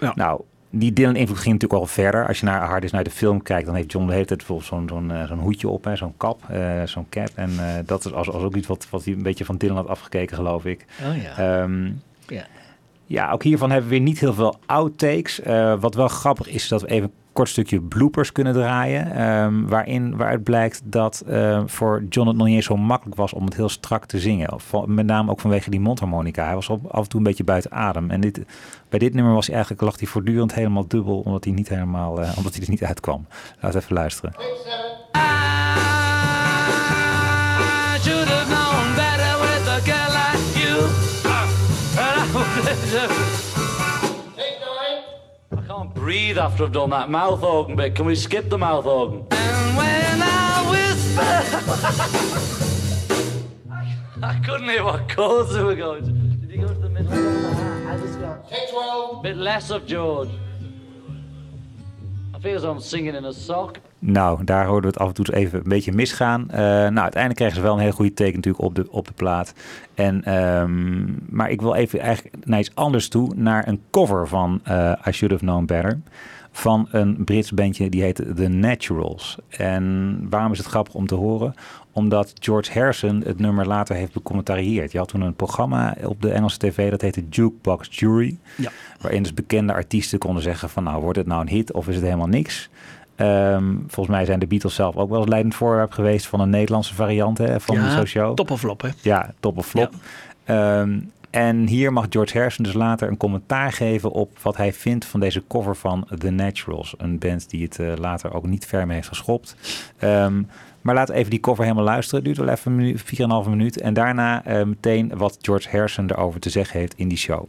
Ja. nou, die Dylan invloed ging natuurlijk al verder. Als je naar Hard Is naar de film kijkt, dan heeft John de hele tijd bijvoorbeeld zo'n zo'n eh, zo'n hoedje op, hè, zo'n kap, eh, zo'n cap. En eh, dat is als, als ook iets wat, wat hij een beetje van Dylan had afgekeken, geloof ik. Oh ja. Ehm, Ja. ja, ook hiervan hebben we weer niet heel veel outtakes. Wat wel grappig is, dat we even een kort stukje bloopers kunnen draaien. ehm, waarin, waaruit blijkt dat voor John het nog niet eens zo makkelijk was om het heel strak te zingen. Of met name ook vanwege die mondharmonica. Hij was op, af en toe een beetje buiten adem. En dit, bij dit nummer was hij eigenlijk, lag hij voortdurend helemaal dubbel, omdat hij, niet helemaal, eh, omdat hij er niet uitkwam. Laten we even luisteren. I should have known better with a girl like you. And I I can't breathe after I've done that mouth organ bit. Can we skip the mouth organ? And when I whisper, I couldn't hear what chords they were going to. Did you go to the middle? Take 12. Bit less of George. I feel I'm singing in a sock. Nou, daar hoorden we het af en toe even een beetje misgaan. Eh, nou, uiteindelijk kregen ze wel een hele goede teken natuurlijk op de, op de plaat. En, ehm, maar ik wil even eigenlijk naar iets anders toe. Naar een cover van eh, I Should Have Known Better. Van een Brits bandje die heet The Naturals. En waarom is het grappig om te horen? Omdat George Harrison het nummer later heeft becommentarieerd. Je had toen een programma op de Engelse tv dat heette Jukebox Jury. Ja. Waarin dus bekende artiesten konden zeggen van nou wordt het nou een hit of is het helemaal niks. Ehm, volgens mij zijn de Beatles zelf ook wel eens leidend voorwerp geweest van een Nederlandse variant hè, van ja, zo'n show. top of flop, hè? Ja, top of flop. Ehm, en hier mag George Harrison dus later een commentaar geven op wat hij vindt van deze cover van The Naturals. Een band die het eh, later ook niet ver mee heeft geschopt. Ehm, maar we even die cover helemaal luisteren. Duurt wel even een minuut, 4,5 minuut. En daarna eh, meteen wat George Harrison erover te zeggen heeft in die show.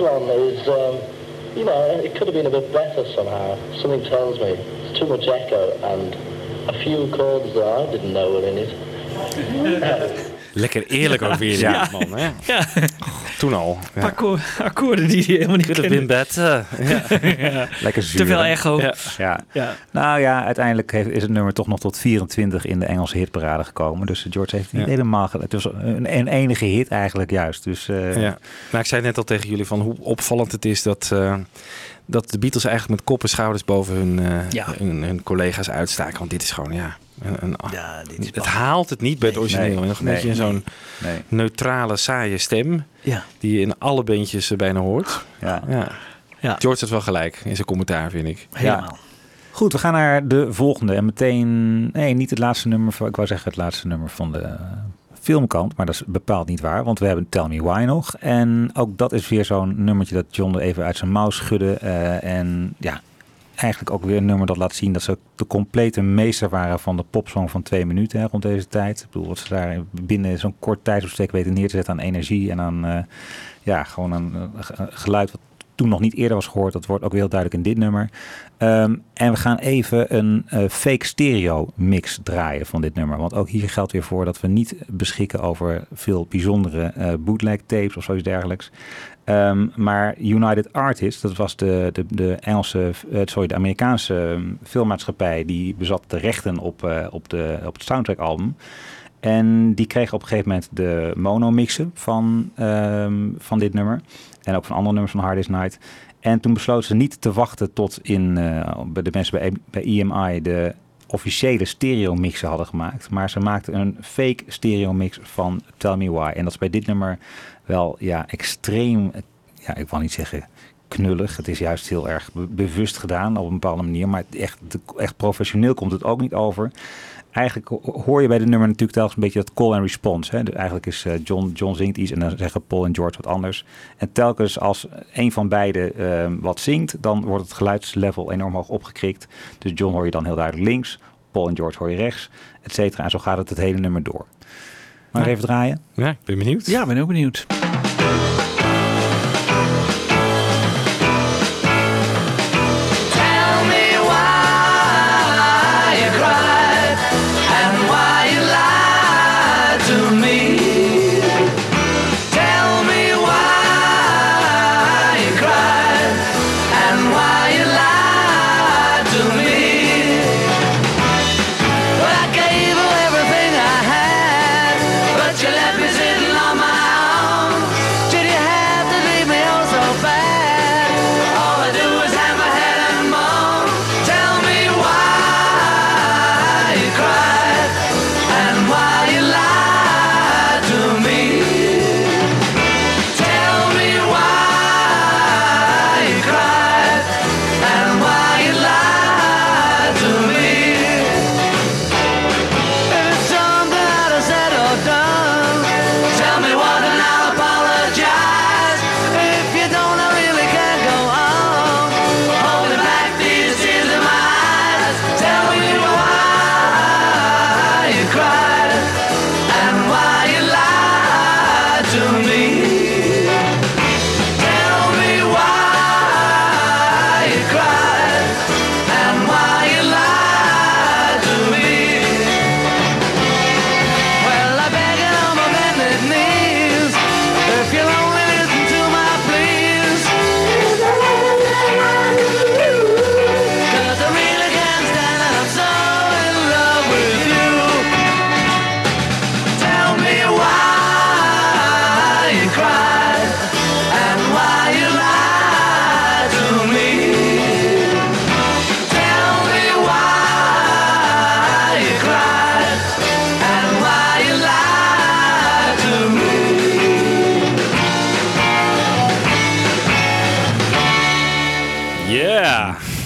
One is, um, you know, it could have been a bit better somehow. Something tells me it's too much echo and a few chords that I didn't know were in it. Lekker eerlijk over jullie, Ja. man. Hè? Ja. Toen al. Ja. Akkoor- akkoorden die hij helemaal niet Could kende. better. Ja. Ja. Lekker zuur. Te veel echo. Ja. Ja. Ja. Nou ja, uiteindelijk heeft, is het nummer toch nog tot 24 in de Engelse hitparade gekomen. Dus George heeft niet Ja. helemaal... Het was een, een enige hit eigenlijk juist. Dus eh, Ja. Nou, ik zei net al tegen jullie van hoe opvallend het is dat, eh, dat de Beatles eigenlijk met kop en schouders boven hun, eh, Ja. hun, hun collega's uitstaken. Want dit is gewoon, ja, een, een- Ja, dit is het haalt het niet bij het origineel. Nee, Nog een nee, beetje zo'n nee. neutrale, saaie stem Ja. die je in alle bandjes eh, bijna hoort. Ja. Ja. Ja. George had wel gelijk in zijn commentaar, vind ik. Helemaal. Goed, we gaan naar de volgende. En meteen, nee, niet het laatste nummer van, ik wou zeggen het laatste nummer van de eh, filmkant, maar dat is bepaald niet waar, want we hebben Tell Me Why nog. En ook dat is weer zo'n nummertje dat John er even uit zijn mouw schudde. eh, en ja, eigenlijk ook weer een nummer dat laat zien dat ze de complete meester waren van de popsong van twee minuten hè, rond deze tijd. Ik bedoel, wat ze daar binnen zo'n kort tijdsbestek weten neer te zetten aan energie en aan, eh, ja, gewoon een geluid wat toen nog niet eerder was gehoord. Dat wordt ook heel duidelijk in dit nummer. Ehm, en we gaan even een eh, fake stereo mix draaien van dit nummer. Want ook hier geldt weer voor dat we niet beschikken over veel bijzondere eh, bootleg tapes of zoiets dergelijks. Ehm, maar United Artists, dat was de, de, de Engelse, eh, sorry, de Amerikaanse ehm, filmmaatschappij die bezat de rechten op, eh, op, de, op het soundtrack album. En die kreeg op een gegeven moment de mono-mixen van, ehm, van dit nummer. En ook van andere nummers van Hard Day's Night. En toen besloten ze niet te wachten tot in, bij de mensen bij, bij EMI de officiële stereo mixen hadden gemaakt. Maar ze maakten een fake stereo mix van Tell Me Why. En dat is bij dit nummer wel ja, extreem, ja, ik wil niet zeggen knullig. Het is juist heel erg be- bewust gedaan op een bepaalde manier. Maar echt, echt professioneel komt het ook niet over. Eigenlijk ho- hoor je bij dit nummer natuurlijk telkens een beetje dat call and response. Hè? Dus eigenlijk is eh, John, John zingt iets en dan zeggen Paul en George wat anders. En telkens als een van beiden eh, wat zingt, dan wordt het geluidslevel enorm hoog opgekrikt. Dus John hoor je dan heel duidelijk links, Paul en George hoor je rechts, et cetera. En zo gaat het het hele nummer door. Maar Ja. even draaien. Ja, ik ben benieuwd. Ja, ben ook benieuwd.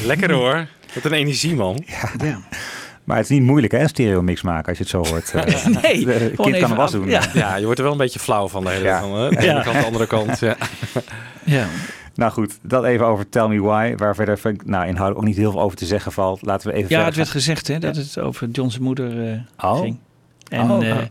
Lekker hoor. Wat een energie, man. Ja. Maar het is niet moeilijk hè, een stereo mix maken als je het zo hoort. Eh, Nee, de kind kan er was doen. ja. Ja, je wordt er wel een beetje flauw van de hele Ja. van, hè, de ene kant, de andere kant. Ja. Ja. Nou goed, dat even over Tell Me Why. Waar verder vind ik, nou, inhoudelijk ook niet heel veel over te zeggen valt. Laten we even Ja, verder het werd gezegd hè, dat het over John's moeder eh, Oh. ging. En Oh, eh, oh. Eh,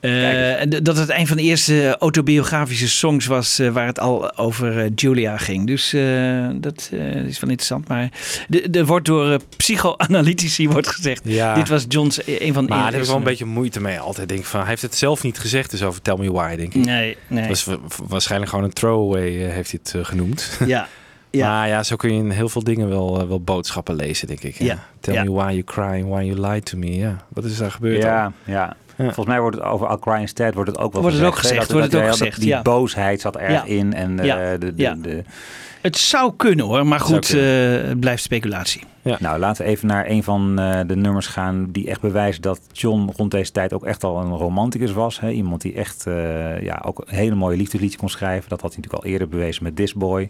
en d- dat het een van de eerste autobiografische songs was eh, waar het al over eh, Julia ging. Dus eh, dat eh, is wel interessant. Maar de- er wordt door eh, psychoanalytici wordt gezegd. Ja. Dit was John's eh, een van de Maar daar heb ik wel een beetje moeite mee. Altijd denk van, hij heeft het zelf niet gezegd dus over Tell Me Why, denk ik. Nee, nee. Dat was wa- waarschijnlijk gewoon een throwaway, eh, heeft hij het eh, genoemd. Ja. Ja. Maar ja, zo kun je in heel veel dingen wel, eh, wel boodschappen lezen, denk ik. Ja. Tell Ja. me why you crying, why you lied to me. Ja, wat is daar gebeurd Ja, dan? ja. Volgens mij wordt het over I'll Cry Instead wordt het ook wel Wordt het gezegd. ook wordt het ook gezegd, Die boosheid zat er erg Ja. in. En eh, de, de, de, Het zou kunnen hoor, maar goed, eh, het blijft speculatie. Nou, laten we even naar een van eh, de nummers gaan die echt bewijzen dat John rond deze tijd ook echt al een romanticus was. Hè? Iemand die echt ja, ook een hele mooie liefdesliedjes kon schrijven. Dat had hij natuurlijk al eerder bewezen met This Boy.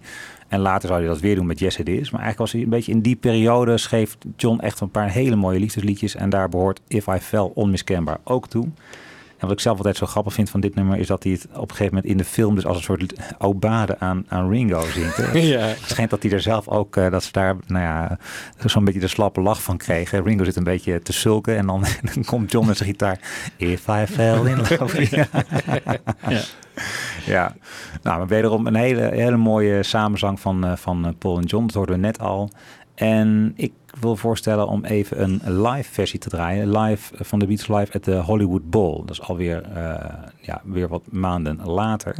En later zou hij dat weer doen met Yes It Is. Maar eigenlijk was hij een beetje in die periode schreef John echt een paar hele mooie liefdesliedjes. En daar behoort If I Fell onmiskenbaar ook toe. En wat ik zelf altijd zo grappig vind van dit nummer is dat hij het op een gegeven moment in de film dus als een soort aubade aan, aan Ringo zingt. Ja. Het schijnt dat hij er zelf ook, eh, dat ze daar, nou ja, zo'n beetje de slappe lach van kregen. Ringo zit een beetje te sulken en dan, dan komt John met zijn gitaar. If I fell in love. ja. Ja. ja, nou, maar wederom een hele, hele mooie samenzang van, eh, van eh, Paul en John. Dat hoorden we net al. En ik wil voorstellen om even een live versie te draaien. Live eh, van de Beats Live at de Hollywood Bowl. Dat is alweer uh, ja, weer wat maanden later.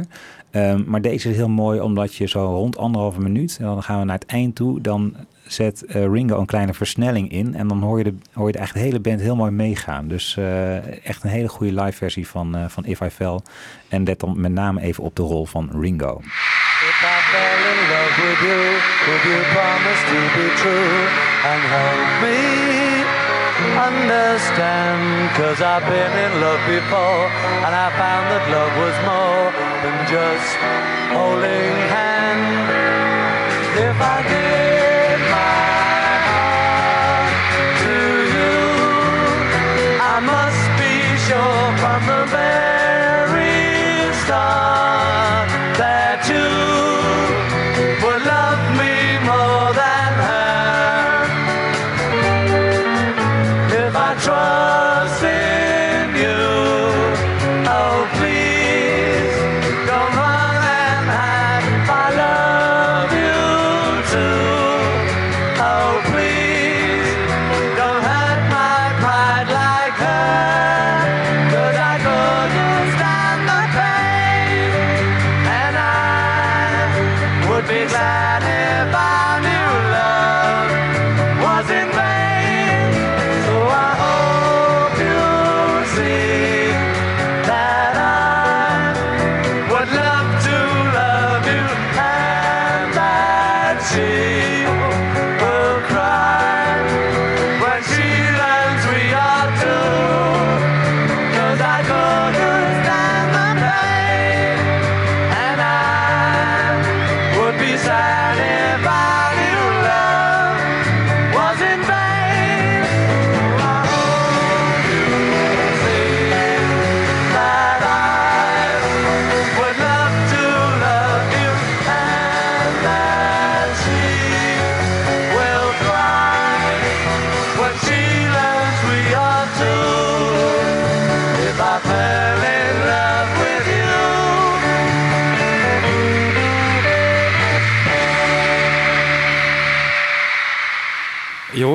Um, maar deze is heel mooi omdat je zo rond anderhalve minuut... en dan gaan we naar het eind toe... dan zet uh, Ringo een kleine versnelling in... en dan hoor je de, hoor je de, hele band heel mooi meegaan. Dus uh, echt een hele goede live versie van, van If I Fell. En let dan met name even op de rol van Ringo. With you, would you promise to be true and help me understand? Cause I've been in love before and I found that love was more than just holding hands. If I give my heart to you, I must be sure from the very start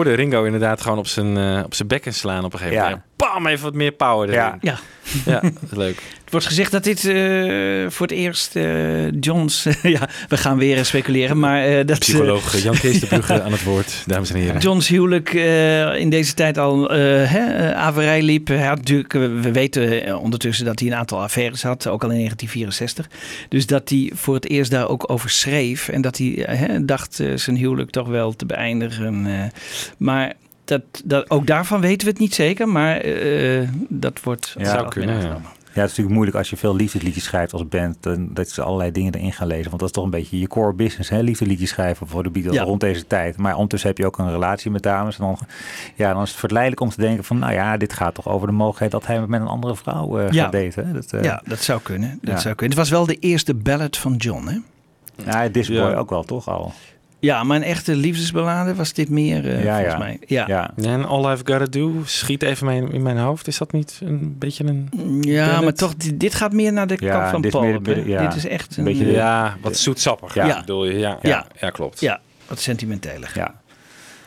hoorde Ringo inderdaad gewoon op zijn, uh, op zijn bekken slaan op een gegeven Ja. moment. Bam, even wat meer power erin. Ja. Ja. Ja, leuk. Het wordt gezegd dat dit eh, voor het eerst eh, Johns... ja, we gaan weer speculeren, maar eh, dat... Psycholoog Jan Kees de Brugge aan het woord, dames en heren. Johns huwelijk eh, in deze tijd al eh hè, averij liep. Hij had natuurlijk, we weten ondertussen dat hij een aantal affaires had, ook al in 1964. Dus dat hij voor het eerst daar ook over schreef. En dat hij hè, dacht zijn huwelijk toch wel te beëindigen. eh. maar dat, dat, ook daarvan weten we het niet zeker. Maar eh, dat wordt... Ja, zou kunnen, ja. Ja, het is natuurlijk moeilijk als je veel liefdesliedjes schrijft als band. Dan, dat ze allerlei dingen erin gaan lezen. Want dat is toch een beetje je core business. Hè? Liefdesliedjes schrijven voor de Beatles Ja. rond deze tijd. Maar ondertussen heb je ook een relatie met dames. En dan, ja, dan is het verleidelijk om te denken van... Nou ja, dit gaat toch over de mogelijkheid dat hij met een andere vrouw eh, Ja. gaat daten. Hè? Dat, eh, Ja, dat zou kunnen. Dat Ja. zou kunnen. Het was wel de eerste ballad van John, hè? ja, This Boy Ja. ook wel, toch al? Ja, maar een echte liefdesballade was dit meer, eh, Ja, volgens ja. mij. Ja. Ja. En All I've Gotta Do schiet even mijn, in mijn hoofd. Is dat niet een beetje een... Ja, ballad? maar toch, dit, dit gaat meer naar de Ja, kant van dit Paul. meer- ja. Dit is echt een, beetje Ja, wat zoetsappig. Ja. Ja. bedoel je? Ja, ja. Ja. ja. klopt. ja, wat sentimenteler. Ja.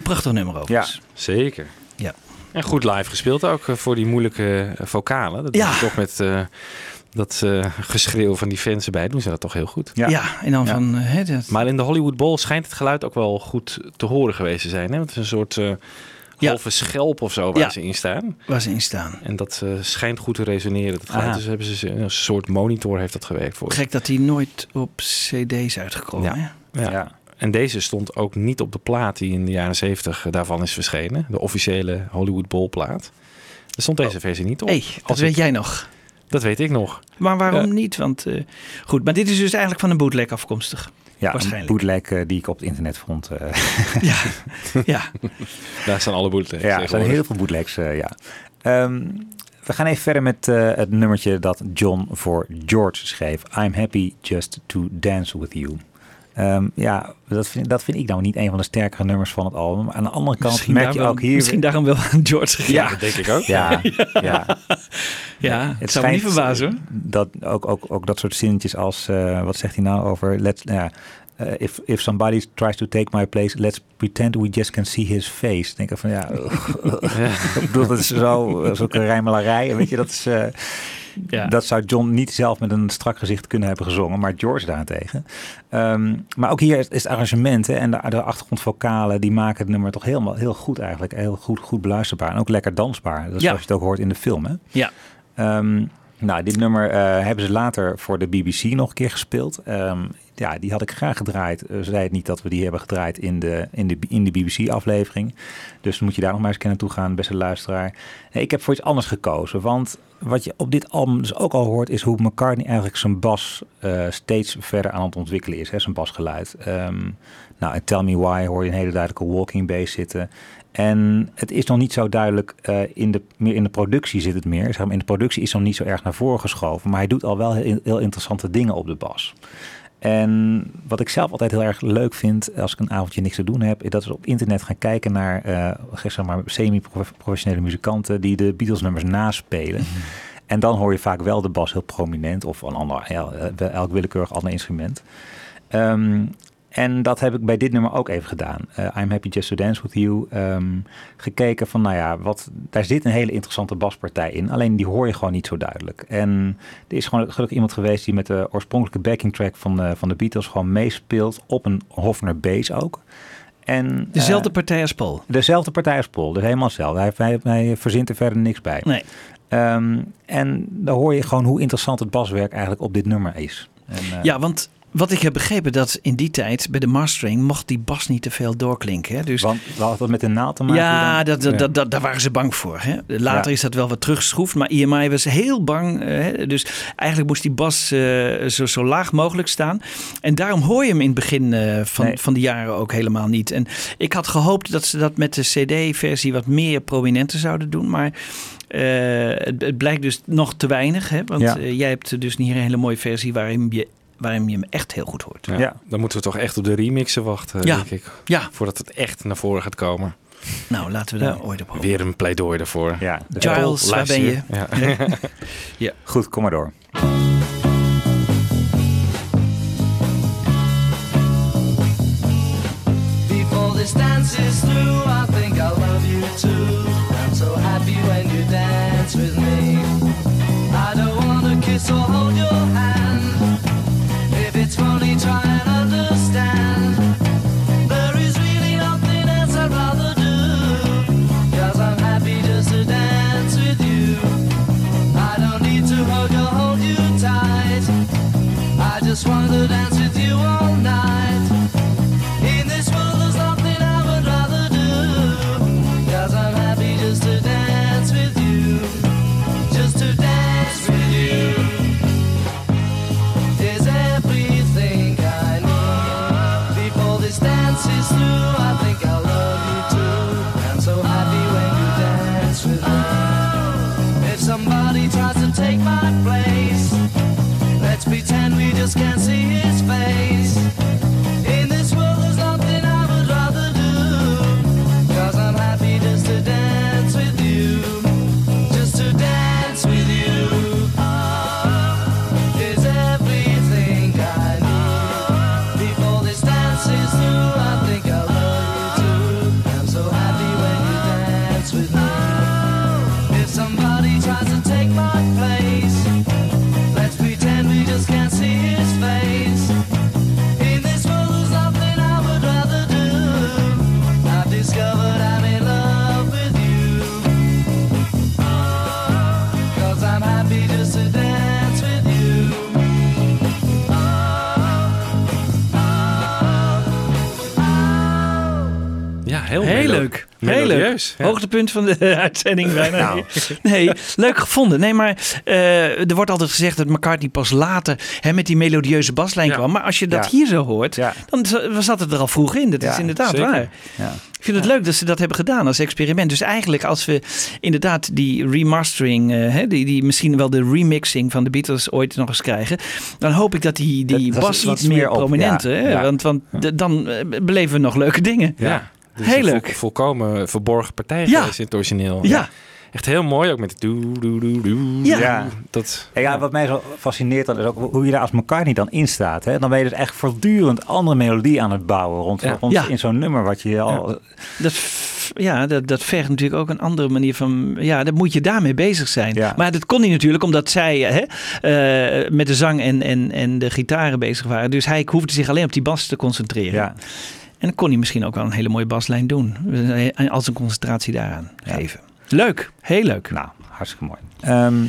Prachtig nummer overigens. Zeker. Ja. En goed live gespeeld ook eh, voor die moeilijke eh, vocalen. Dat Ja. toch met eh, dat eh, geschreeuw van die fans erbij doen ze dat toch heel goed. Ja. Ja, en dan Ja. van... eh, hè, dat, Maar in de Hollywood Bowl schijnt het geluid ook wel goed te horen geweest te zijn. Hè? Want het is een soort eh Ja. halve schelp of zo waar Ja. ze in staan. waar ze in staan. En dat eh, schijnt goed te resoneren. Dat geluid. Dus hebben ze een soort monitor heeft dat gewerkt voor. Gek dat die nooit op cd's uitgekomen. Ja. hè? Ja. Ja. En deze stond ook niet op de plaat die in de jaren 70 daarvan is verschenen. De officiële Hollywood Bowl plaat. Er stond deze versie niet op. hey, dat Als weet ik- jij nog. Dat weet ik nog. Maar waarom Ja. niet? Want eh, goed, maar dit is dus eigenlijk van een bootleg afkomstig. Ja, Waarschijnlijk. een bootleg eh, die ik op het internet vond. eh, Ja, ja. Daar staan alle bootlegs ja, er zijn heel veel bootlegs, eh, ja. Ehm, we gaan even verder met eh, het nummertje dat John voor George schreef. I'm happy just to dance with you. Ehm, ja, dat vind, dat vind ik nou niet een van de sterkere nummers van het album. Aan de andere kant Misschien, merk je ook hier... misschien daarom wel aan George gegeven. Ja. Dat denk ik ook. Ja, ja. Ja, het zou me niet schijnt, verbazen. eh, Dat ook, ook, ook dat soort zinnetjes als, eh, wat zegt hij nou over, let's, ja, eh, if, if somebody tries to take my place, let's pretend we just can see his face. Denk ik van, ja, ik bedoel, dat is zo, zulke rijmelarij, weet je, dat is... eh, Ja. Dat zou John niet zelf met een strak gezicht kunnen hebben gezongen, maar George daarentegen. Ehm, maar ook hier is, is het arrangement hè, en de, de achtergrondvocalen, die maken het nummer toch helemaal heel goed eigenlijk. Heel goed, goed beluisterbaar en ook lekker dansbaar. Dat is Ja. zoals je het ook hoort in de film. Hè? Ja. Ehm, nou, dit nummer eh, hebben ze later voor de BBC nog een keer gespeeld. Ehm, ja, die had ik graag gedraaid. Uh, zei het niet dat we die hebben gedraaid in de, in de, in de BBC-aflevering. Dus moet je daar nog maar eens kennen toe gaan, beste luisteraar. Nee, ik heb voor iets anders gekozen. Want wat je op dit album dus ook al hoort, is hoe McCartney eigenlijk zijn bas uh, steeds verder aan het ontwikkelen is. Hè, zijn basgeluid. Um, nou, en Tell Me Why hoor je een hele duidelijke walking bass zitten. En het is nog niet zo duidelijk, uh, in de, meer in de productie zit het meer. Zeg maar, in de productie is nog niet zo erg naar voren geschoven. Maar hij doet al wel heel, heel interessante dingen op de bas. En wat ik zelf altijd heel erg leuk vind als ik een avondje niks te doen heb, is dat we op internet gaan kijken naar uh, zeg maar semi-professionele muzikanten die de Beatles nummers naspelen. Mm -hmm. En dan hoor je vaak wel de bas heel prominent of een ander, elk willekeurig ander instrument. Um, en dat heb ik bij dit nummer ook even gedaan. Uh, I'm Happy Just to Dance With You. Um, gekeken van, nou ja, wat, daar zit een hele interessante baspartij in. Alleen die hoor je gewoon niet zo duidelijk. En er is gewoon gelukkig iemand geweest die met de oorspronkelijke backing track van de, van de Beatles gewoon meespeelt op een Hofner bass ook. En, dezelfde uh, partij als Paul? Dezelfde partij als Paul, dus helemaal hetzelfde. Hij, hij, hij verzint er verder niks bij. Nee. Um, en dan hoor je gewoon hoe interessant het baswerk eigenlijk op dit nummer is. En, uh, ja, want wat ik heb begrepen, dat in die tijd bij de mastering mocht die bas niet te veel doorklinken. Hè? Dus, Want had dat met de naald te maken? Ja, dat, dat, dat, dat, daar waren ze bang voor. Hè? Later ja. is dat wel wat teruggeschroefd, maar EMI was heel bang. Hè? Dus eigenlijk moest die bas uh, zo, zo laag mogelijk staan. En daarom hoor je hem in het begin uh, van, nee. van de jaren ook helemaal niet. En ik had gehoopt dat ze dat met de CD-versie wat meer prominenter zouden doen, maar. Uh, het, het, blijkt dus nog te weinig. Hè? Want ja. jij hebt dus niet een hele mooie versie waarin je waarin je hem echt heel goed hoort. Ja, ja, dan moeten we toch echt op de remixen wachten, ja. denk ik. Ja. Voordat het echt naar voren gaat komen. Nou, laten we daar ja. ooit op hopen. Weer een pleidooi ervoor. Ja, Giles, waar ben je? Ja. ja. Goed, kom maar door. Dance is through, I think I Heel leuk. melodieus. Ja. Hoogtepunt van de uitzending bijna. Nou. Nee, leuk gevonden. Nee, maar eh, er wordt altijd gezegd dat McCartney pas later hè, met die melodieuze baslijn kwam. Maar als je dat Ja. hier zo hoort, Ja. dan zat het er al vroeg in. Dat is inderdaad zeker. waar. Ja. Ik vind het leuk dat ze dat hebben gedaan als experiment. Dus eigenlijk als we inderdaad die remastering, eh, hè, die, die misschien wel de remixing van de Beatles ooit nog eens krijgen, dan hoop ik dat die, die Dat- bas iets meer op, hè, Ja. want, want dan eh, beleven we nog leuke dingen. Ja. Dus Heel leuk. volkomen verborgen partij Ja. geweest in het origineel. Ja. Echt heel mooi, ook met doe, doe, doe, doe. Ja. Ja. Dat, En ja, wat mij zo fascineert dan is ook hoe je daar als McCartney dan in staat. Hè? Dan ben je dus echt voortdurend andere melodie aan het bouwen rond, Ja. rond Ja. in zo'n nummer wat je al... Dat, ja, dat, dat vergt natuurlijk ook een andere manier van. Ja, dan moet je daarmee bezig zijn. Ja. Maar dat kon hij natuurlijk omdat zij hè, eh, met de zang en, en, en de gitaren bezig waren. Dus hij hoefde zich alleen op die bas te concentreren. Ja. En dan kon hij misschien ook wel een hele mooie baslijn doen. En Als een concentratie daaraan geven. Leuk, heel leuk. Nou, hartstikke mooi. Ehm,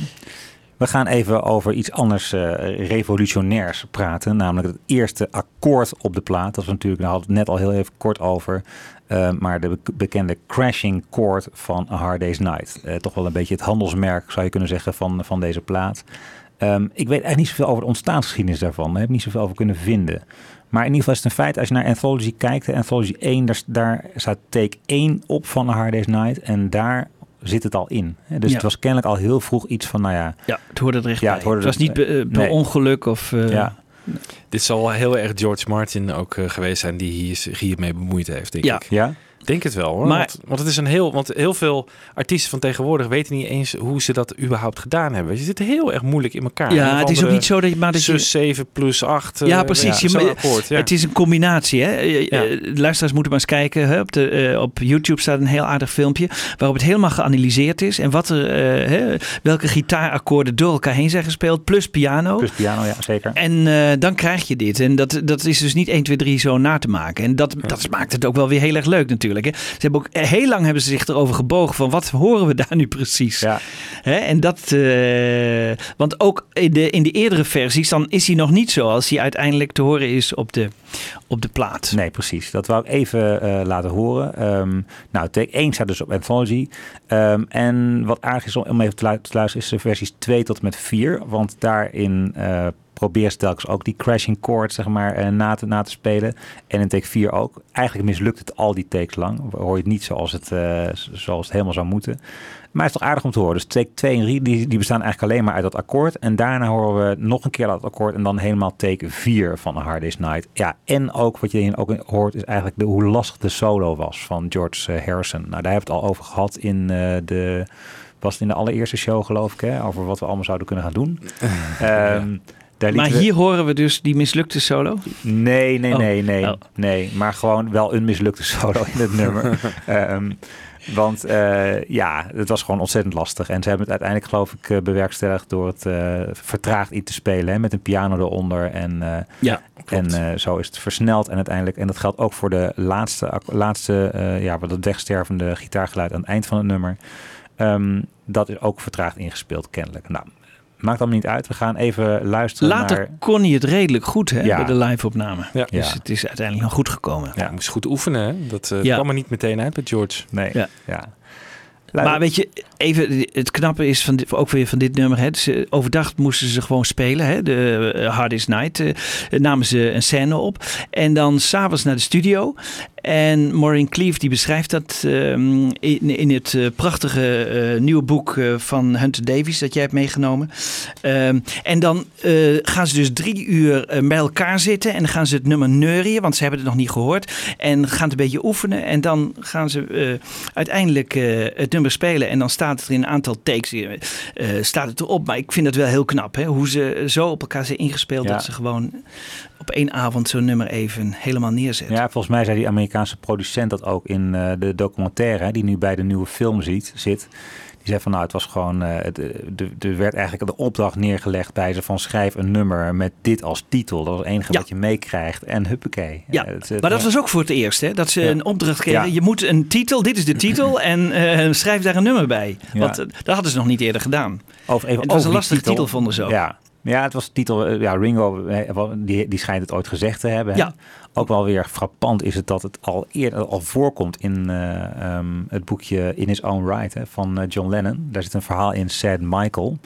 we gaan even over iets anders eh, revolutionairs praten. Namelijk het eerste akkoord op de plaat. Dat was natuurlijk, daar hadden we het net al heel even kort over. Eh, maar de be- bekende crashing chord van A Hard Day's Night. Eh, toch wel een beetje het handelsmerk, zou je kunnen zeggen, van, van deze plaat. Ehm, ik weet eigenlijk niet zoveel over de ontstaansgeschiedenis daarvan. Daar heb ik niet zoveel over kunnen vinden. Maar in ieder geval is het een feit, als je naar Anthology kijkt, Anthology 1, daar, daar staat take 1 op van A Hard Day's Night. En daar zit het al in. hè. Dus Ja. het was kennelijk al heel vroeg iets van, nou ja, Ja, het hoorde er echt Ja, het hoorde was niet per, per nee. ongeluk of... eh, ja, dit zal heel erg George Martin ook eh, geweest zijn die hier, zich hiermee bemoeid heeft, denk Ja. ik. ja, Denk het wel hoor. Maar- want, want het is een heel. Want heel veel artiesten van tegenwoordig weten niet eens hoe ze dat überhaupt gedaan hebben. Ze zitten heel erg moeilijk in elkaar. Ja, het is ook niet zo dat je... Maar dat je Zus 7 plus 8. Ja, precies. Je akkoord, ja. Het is een combinatie. Hè? Eh, Ja. eh, De luisteraars moeten maar eens kijken. Hè? Op, de, eh, op YouTube staat een heel aardig filmpje waarop het helemaal geanalyseerd is. En wat er, eh, hè, welke gitaarakkoorden door elkaar heen zijn gespeeld. Plus piano. plus piano, ja, zeker. En eh, dan krijg je dit. En dat, dat is dus niet 1, 2, 3 zo na te maken. En dat, dat maakt het ook wel weer heel erg leuk natuurlijk. Hè? Ze hebben ook, heel lang hebben ze zich erover gebogen van wat horen we daar nu precies. Ja, Hè? En dat, eh, want ook in de, in de eerdere versies, dan is hij nog niet zoals hij uiteindelijk te horen is op de, op de plaat. nee, precies. Dat wou ik even eh, laten horen. Ehm, nou, take 1 staat dus op Anthology. Ehm, en wat aardig is om, even te, lu- te luisteren, is de versies 2 tot en met 4. Want daarin eh probeer telkens ook die crashing chord zeg maar, eh, na, te, na te spelen. En in take 4 ook. Eigenlijk mislukt het al die takes lang. Hoor je het niet zoals het, eh, zoals het helemaal zou moeten. Maar het is toch aardig om te horen. Dus take 2 en 3 die, die bestaan eigenlijk alleen maar uit dat akkoord. En daarna horen we nog een keer dat akkoord. En dan helemaal take 4 van A Hard Day's Night. Ja, en ook wat je ook hoort is eigenlijk de, hoe lastig de solo was van George eh, Harrison. Nou, daar hebben we het al over gehad in de... Was het in de allereerste show geloof ik, hè? Over wat we allemaal zouden kunnen gaan doen. Ehm, daar Maar we- hier horen we dus die mislukte solo. Nee, nee, Oh. nee, nee, Oh. nee. Maar gewoon wel een mislukte solo in het nummer. Ehm, want eh, ja, het was gewoon ontzettend lastig. En ze hebben het uiteindelijk, geloof ik, eh, bewerkstelligd door het eh, vertraagd in te spelen. Hè, met een piano eronder. En, Ja, en zo is het versneld. En uiteindelijk, en dat geldt ook voor de laatste, laatste ja, wat het wegstervende gitaargeluid aan het eind van het nummer. Ehm, dat is ook vertraagd ingespeeld, kennelijk. Nou, maakt allemaal niet uit. We gaan even luisteren Later naar... kon hij het redelijk goed hè, Ja. bij de live-opname. Ja. Dus Ja. het is uiteindelijk nog goed gekomen. Ja, moest goed oefenen. Hè? Dat eh, Ja. kwam er niet meteen uit met George. Nee, Ja. ja. Maar weet je, even het knappe is van ook weer van dit nummer. Hè, overdag moesten ze gewoon spelen. Hè, de uh, Hardest Night eh, namen ze een scène op. En dan s'avonds naar de studio. En Maureen Cleave die beschrijft dat ehm, in, het eh, prachtige eh, nieuwe boek eh, van Hunter Davies dat jij hebt meegenomen. Ehm, en dan eh, gaan ze dus drie uur eh, bij elkaar zitten en dan gaan ze het nummer neurien, want ze hebben het nog niet gehoord. En gaan het een beetje oefenen en dan gaan ze eh, uiteindelijk eh, het nummer spelen en dan staat het er in een aantal takes eh, eh, staat het erop. Maar ik vind het wel heel knap hè, hoe ze zo op elkaar zijn ingespeeld Ja. dat ze gewoon op één avond zo'n nummer even helemaal neerzetten. Ja, volgens mij zei die Amerikaanse producent dat ook in eh, de documentaire, hè, die nu bij de nieuwe film ziet, zit. Zei van nou, het was gewoon, eh, het, eh, de- er werd eigenlijk de opdracht neergelegd bij ze van schrijf een nummer met dit als titel. Dat is het enige Ja. wat je meekrijgt en huppakee. Ja, Eh, het- het- maar dat was ook voor het eerst, hè? Dat ze Ja. een opdracht kregen. Je moet een titel, dit is de titel, en eh, schrijf daar een nummer bij. Want eh, dat hadden ze nog niet eerder gedaan. Over, even Het was een lastige titel, vonden ze ook. Ja, Ja, het was de titel. eh, Ja, Ringo, eh, die, die schijnt het ooit gezegd te hebben. Ja. Ook wel weer frappant is het dat het al eerder al voorkomt in eh, ehm, het boekje In His Own Right hè, van John Lennon. Daar zit een verhaal in, Sad Michael.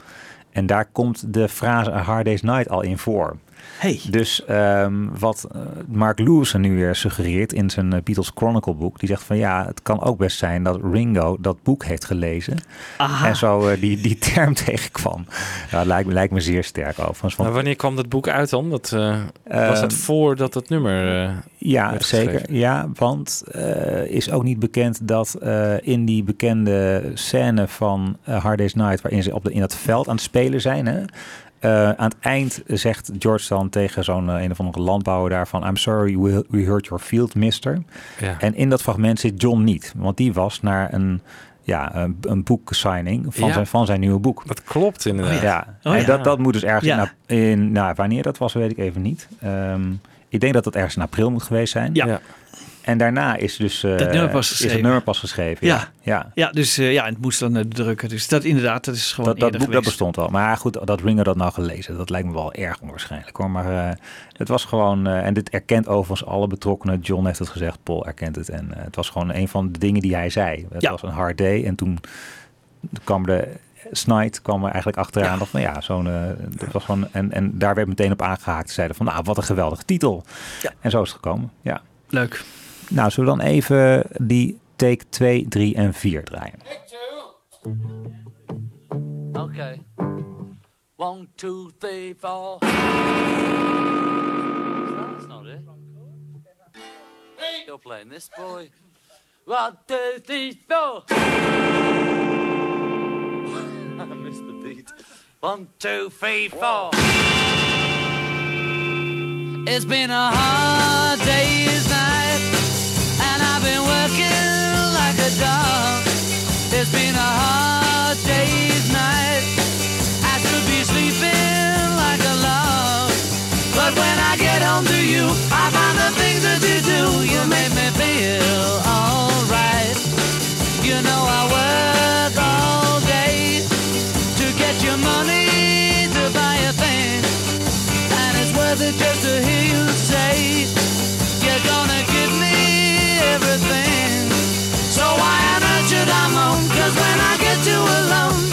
En daar komt de frase A Hard Day's Night al in voor. Hey. Dus ehm, wat eh, Mark Lewis nu weer suggereert in zijn eh, Beatles Chronicle boek, die zegt van ja, het kan ook best zijn dat Ringo dat boek heeft gelezen Aha. en zo eh, die, die term tegenkwam. Ja, dat lijkt, me- lijkt me zeer sterk overigens. Want, Maar wanneer kwam dat boek uit dan? Dat, eh, was dat Ehm, voordat het nummer... eh, ja, werd zeker. geschreven? Ja, want eh, is ook niet bekend dat eh, in die bekende scène van Hard Day's Night, waarin ze op de, in dat veld aan het spelen zijn, hè, eh, aan het eind zegt George dan tegen zo'n eh, een of andere landbouwer daarvan: I'm sorry we, we hurt your field, mister. Ja. En in dat fragment zit John niet, want die was naar een, ja, een, een boeksigning van, Ja. zijn, van zijn nieuwe boek. Dat klopt inderdaad. Ja, Oh en. Dat, dat moet dus ergens Ja. in, in, nou, wanneer dat was, weet ik even niet. Ehm, ik denk dat dat ergens in april moet geweest zijn. Ja. Ja. En daarna is dus Dat nummer pas is geschreven. het nummer pas geschreven. Ja. Ja, ja. Ja, dus eh, ja, het moest dan eh, drukken. Dus dat inderdaad, dat is gewoon Dat, dat boek dat bestond al. Maar goed, dat Ringer dat nou gelezen, dat lijkt me wel erg onwaarschijnlijk hoor. Maar het was gewoon, en dit erkent overigens alle betrokkenen. John heeft het gezegd, Paul erkent het. En het was gewoon een van de dingen die hij zei. Het Ja. was een hard day. En toen kwam de Snide kwam er eigenlijk achteraan. Ja. Dacht van ja, zo'n, dat was gewoon, en, en daar werd meteen op aangehaakt. Ze zeiden van nou, wat een geweldige titel. Ja. En zo is het gekomen. Ja. Leuk. Nou, zullen we dan even die take 2, 3 en 4 draaien? Okay. One, two, three, four. That's not it. You're playing this boy. One, two, three, four. I missed the beat. One, two, three, four. It's been a hard day's working it's been a hard day's night. I should be sleeping like a log. But when I get home to you, I find the things that you do, you make me feel alright. You know I work all day to get your money to buy a thing. And it's worth it just to hear you say when I get you alone,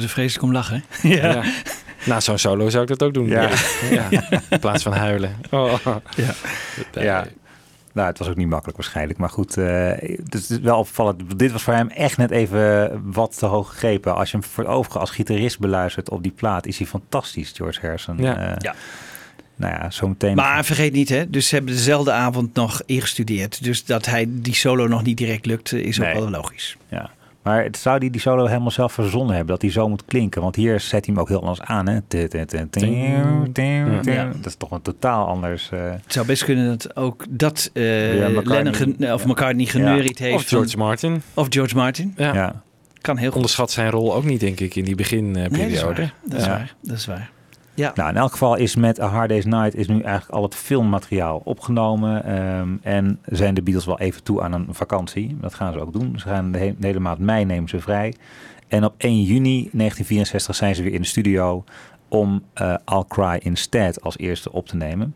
er vreselijk om lachen. Ja. Na zo'n solo zou ik dat ook doen. Ja. Ja. In plaats van huilen. Oh. Ja. Ja. Nou, het was ook niet makkelijk waarschijnlijk. Maar goed, eh, het is wel opvallend. Dit was voor hem echt net even wat te hoog gegrepen. Als je hem voor overigens als gitarist beluistert op die plaat, is hij fantastisch, George Harrison. Ja. Eh, Ja. Nou ja, zo meteen. Maar vergeet niet, hè, dus ze hebben dezelfde avond nog ingestudeerd. Dus dat hij die solo nog niet direct lukt, is ook wel logisch. Ja. Maar het zou die, die solo helemaal zelf verzonnen hebben, dat die zo moet klinken. Want hier zet hij hem ook heel anders aan. Hè? Ja. Dat is toch een totaal anders. eh, Het zou best kunnen dat ook dat eh Ja, McCartney. Lennon gen- of McCartney geneuried heeft. Of George van- Martin. Of George Martin. Ja. ja. Kan heel goed. Onderschat zijn rol ook niet, denk ik, in die beginperiode. Nee, dat is waar. Dat is Ja. waar. Dat is waar. Ja. Nou, in elk geval is met A Hard Day's Night is nu eigenlijk al het filmmateriaal opgenomen. ehm, en zijn de Beatles wel even toe aan een vakantie. Dat gaan ze ook doen. Ze gaan de, he- de hele maand mei nemen ze vrij. En op 1 juni 1964 zijn ze weer in de studio om eh I'll Cry Instead als eerste op te nemen.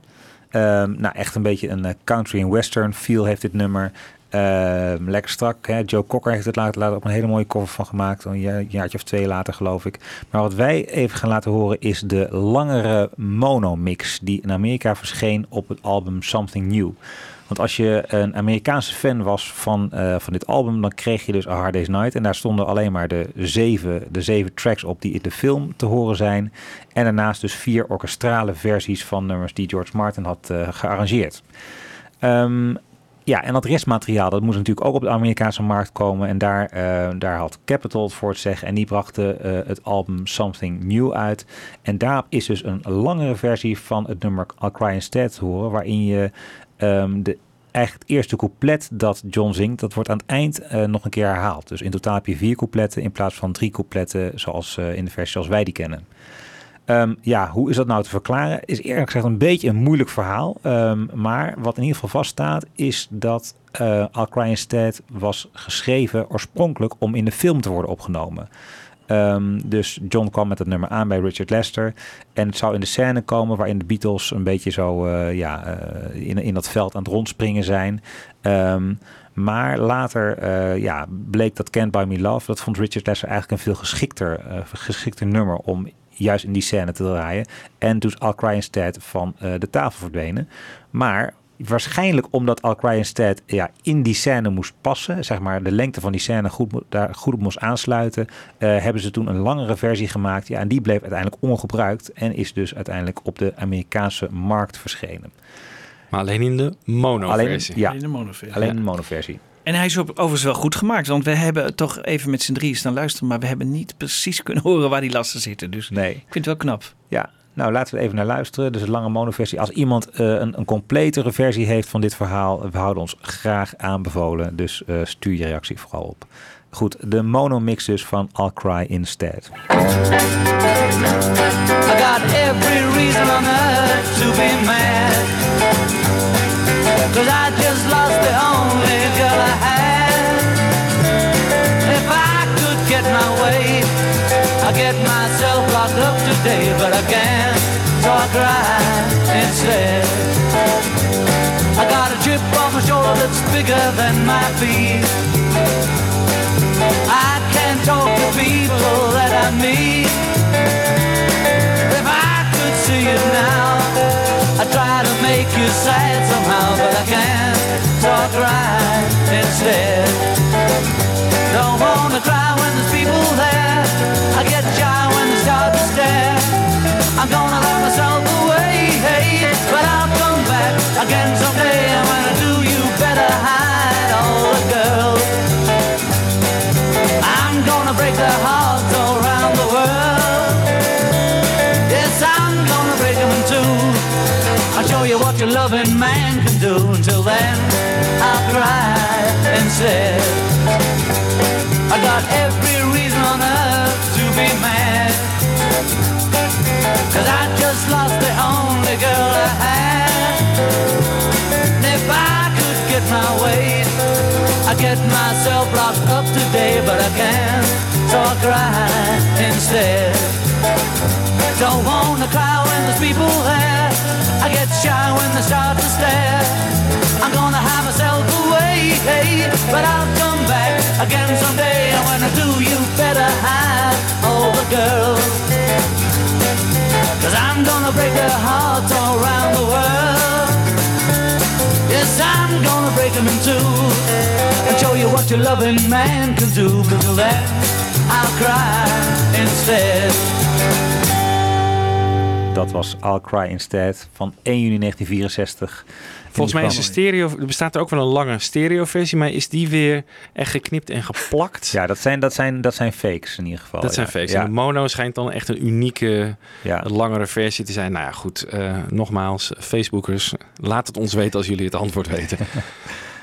Ehm, nou, echt een beetje een eh, country en western feel heeft dit nummer. Ehm, lekker strak. Hè? Joe Cocker heeft het later, later ook een hele mooie cover van gemaakt. Een ja- jaartje of twee later, geloof ik. Maar wat wij even gaan laten horen is de langere mono-mix die in Amerika verscheen op het album Something New. Want als je een Amerikaanse fan was van, eh, van dit album, dan kreeg je dus A Hard Day's Night. En daar stonden alleen maar de zeven, de zeven tracks op die in de film te horen zijn. En daarnaast dus vier orkestrale versies van nummers die George Martin had eh, gearrangeerd. Ehm, ja, en dat restmateriaal, dat moest natuurlijk ook op de Amerikaanse markt komen. En daar, eh, daar had Capitol het voor te zeggen. En die brachten eh, het album Something New uit. En daarop is dus een langere versie van het nummer I'll Cry Instead te horen. Waarin je ehm, de, eigenlijk eerste couplet dat John zingt, dat wordt aan het eind eh, nog een keer herhaald. Dus in totaal heb je vier coupletten in plaats van drie coupletten zoals in de versie zoals wij die kennen. Ehm, ja, hoe is dat nou te verklaren? Is eerlijk gezegd een beetje een moeilijk verhaal. Ehm, maar wat in ieder geval vaststaat, is dat eh I'll Cry Instead was geschreven oorspronkelijk om in de film te worden opgenomen. Ehm, dus John kwam met het nummer aan bij Richard Lester. En het zou in de scène komen waarin de Beatles een beetje zo eh, ja, eh, in, in dat veld aan het rondspringen zijn. Maar later eh, ja, bleek dat Can't Buy Me Love, dat vond Richard Lester eigenlijk een veel geschikter, eh, geschikter nummer om juist in die scène te draaien. En toen is I'll Cry Instead van eh, de tafel verdwenen. Maar waarschijnlijk omdat I'll Cry Instead ja, in die scène moest passen, zeg maar de lengte van die scène goed, daar goed op moest aansluiten, eh, hebben ze toen een langere versie gemaakt. Ja, en die bleef uiteindelijk ongebruikt en is dus uiteindelijk op de Amerikaanse markt verschenen. Maar alleen in de mono-versie. Alleen, ja, Alleen de monoversie. alleen de monoversie. En hij is overigens wel goed gemaakt. Want we hebben toch even met z'n drieën staan luisteren. Maar we hebben niet precies kunnen horen waar die lasten zitten. Dus Nee. ik vind het wel knap. Ja, nou laten we er even naar luisteren. Dus een lange monoversie. Als iemand eh, een, een completere versie heeft van dit verhaal, we houden ons graag aanbevolen. Dus eh, stuur je reactie vooral op. Goed, de monomix dus van I'll Cry Instead. I got every reason on earth to be mad. Today, but I can't, so I cry instead. I got a chip on my shoulder that's bigger than my feet. I can't talk to people that I meet. If I could see you now, I'd try to make you sad somehow, but I can't, so I cry instead. Don't wanna cry when there's people there. I'm gonna lock myself away, but I'll come back again someday. And do, you better hide all the girls. I'm gonna break their hearts all around the world. Yes, I'm gonna break them. I'll show you what your loving man can do. Until then, I'll cry instead. I got every reason on earth to be mad. Cause I just lost the only girl I had. And if I could get my way, I'd get myself locked up today, but I can't, so I cry instead. Don't wanna cry when there's people there. I get shy when they start to stare. I'm gonna have myself away, hey, but I'll come back again someday. And when I do, you better hide all the girls. Cause I'm gonna break their hearts all around the world. Yes, I'm gonna break them in two and show you what your loving man can do. But till then, I'll cry instead. dat was I'll Cry Instead van 1 juni 1964. Volgens mij is de stereo, er bestaat er ook wel een lange stereo-versie, maar is die weer echt geknipt en geplakt? Ja, dat zijn, dat, zijn, dat zijn fakes in ieder geval. Dat zijn fakes. Ja. En de mono schijnt dan echt een unieke, Ja. langere versie te zijn. Nou ja, goed. eh, nogmaals, Facebookers, laat het ons weten als jullie het antwoord weten.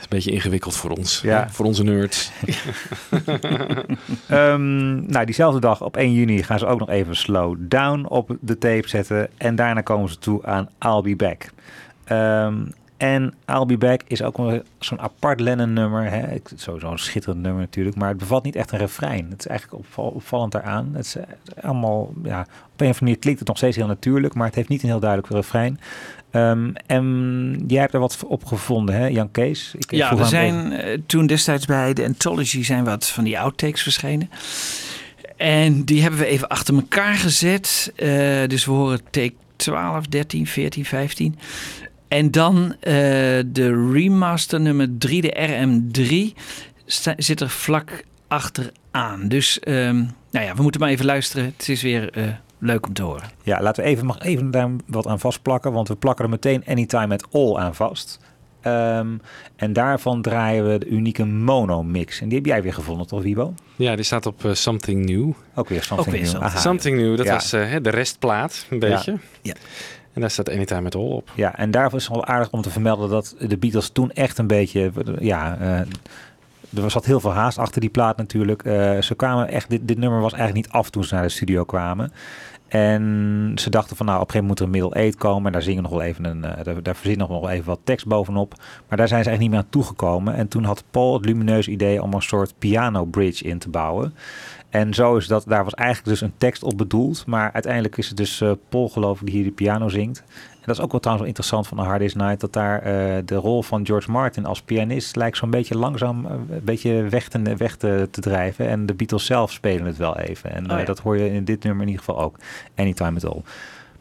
Het is een beetje ingewikkeld voor ons. Ja. Voor onze nerds. Ehm, nou, diezelfde dag op 1 juni gaan ze ook nog even Slow Down op de tape zetten. En daarna komen ze toe aan I'll Be Back. Ehm, en I'll Be Back is ook wel zo'n apart Lennon-nummer. Sowieso een schitterend nummer natuurlijk. Maar het bevat niet echt een refrein. Het is eigenlijk opval- opvallend daaraan. Het is eh, allemaal, ja, op een of andere manier klinkt het nog steeds heel natuurlijk. Maar het heeft niet een heel duidelijk refrein. Ehm, en jij hebt er wat op gevonden, hè, Jan Kees? Ik Ja, aan zijn eh, toen destijds bij de Anthology zijn wat van die outtakes verschenen. En die hebben we even achter elkaar gezet. Eh, dus we horen take 12, 13, 14, 15. En dan eh, de remaster nummer 3, de RM3, sta- zit er vlak achteraan. Dus ehm, nou ja, we moeten maar even luisteren. Het is weer eh, leuk om te horen. Ja, laten we even, mag even daar wat aan vastplakken, want we plakken er meteen Anytime at All aan vast. Ehm, en daarvan draaien we de unieke mono mix. En die heb jij weer gevonden, toch, Wibo? Ja, die staat op eh, Something New. Ook weer something weer new. something. Aha. Something New, dat Ja. was hè, de restplaat, een Ja. beetje. Ja. En daar staat Anytime at All op. Ja, en daarvoor is het wel aardig om te vermelden dat de Beatles toen echt een beetje, ja, eh, er zat heel veel haast achter die plaat natuurlijk. Eh, ze kwamen echt, dit, dit nummer was eigenlijk niet af toen ze naar de studio kwamen. En ze dachten van nou, op een gegeven moment moet er een middle eight komen. En daar zingen nog wel even een, eh, daar, daar nog wel even wat tekst bovenop. Maar daar zijn ze eigenlijk niet meer aan toegekomen. En toen had Paul het lumineuze idee om een soort piano bridge in te bouwen. En zo is dat, daar was eigenlijk dus een tekst op bedoeld. Maar uiteindelijk is het dus eh, Paul geloof ik die hier de piano zingt. En dat is ook wel trouwens wel interessant van A Hard Day's Night. Dat daar eh, de rol van George Martin als pianist lijkt zo'n beetje langzaam eh, een beetje weg, te, weg te, te drijven. En de Beatles zelf spelen het wel even. En Oh eh, ja. dat hoor je in dit nummer in ieder geval ook. Anytime at All.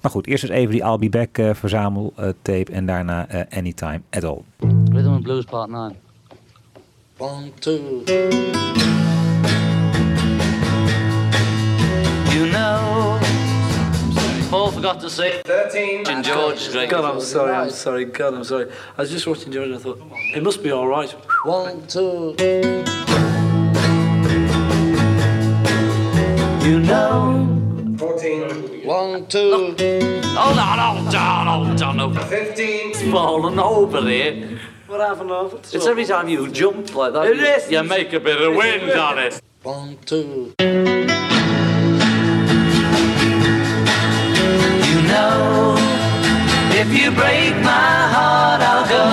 Maar goed, eerst dus even die I'll Be Back eh, verzamel eh, tape. En daarna Anytime at All. Rhythm and Blues Part 9. One, two. You know, Paul forgot to say 13. And George, great. God, I'm sorry, I'm sorry, God, I'm sorry. I was just watching George and I thought, it must be all right. One, two. You know. 14. One, two. Hold on, hold on, hold on. hold on. 15. It's fallen over here. What happened over? It's every time you jump like that, you, you make a bit of wind on it. One, two. If you break my heart, I'll go.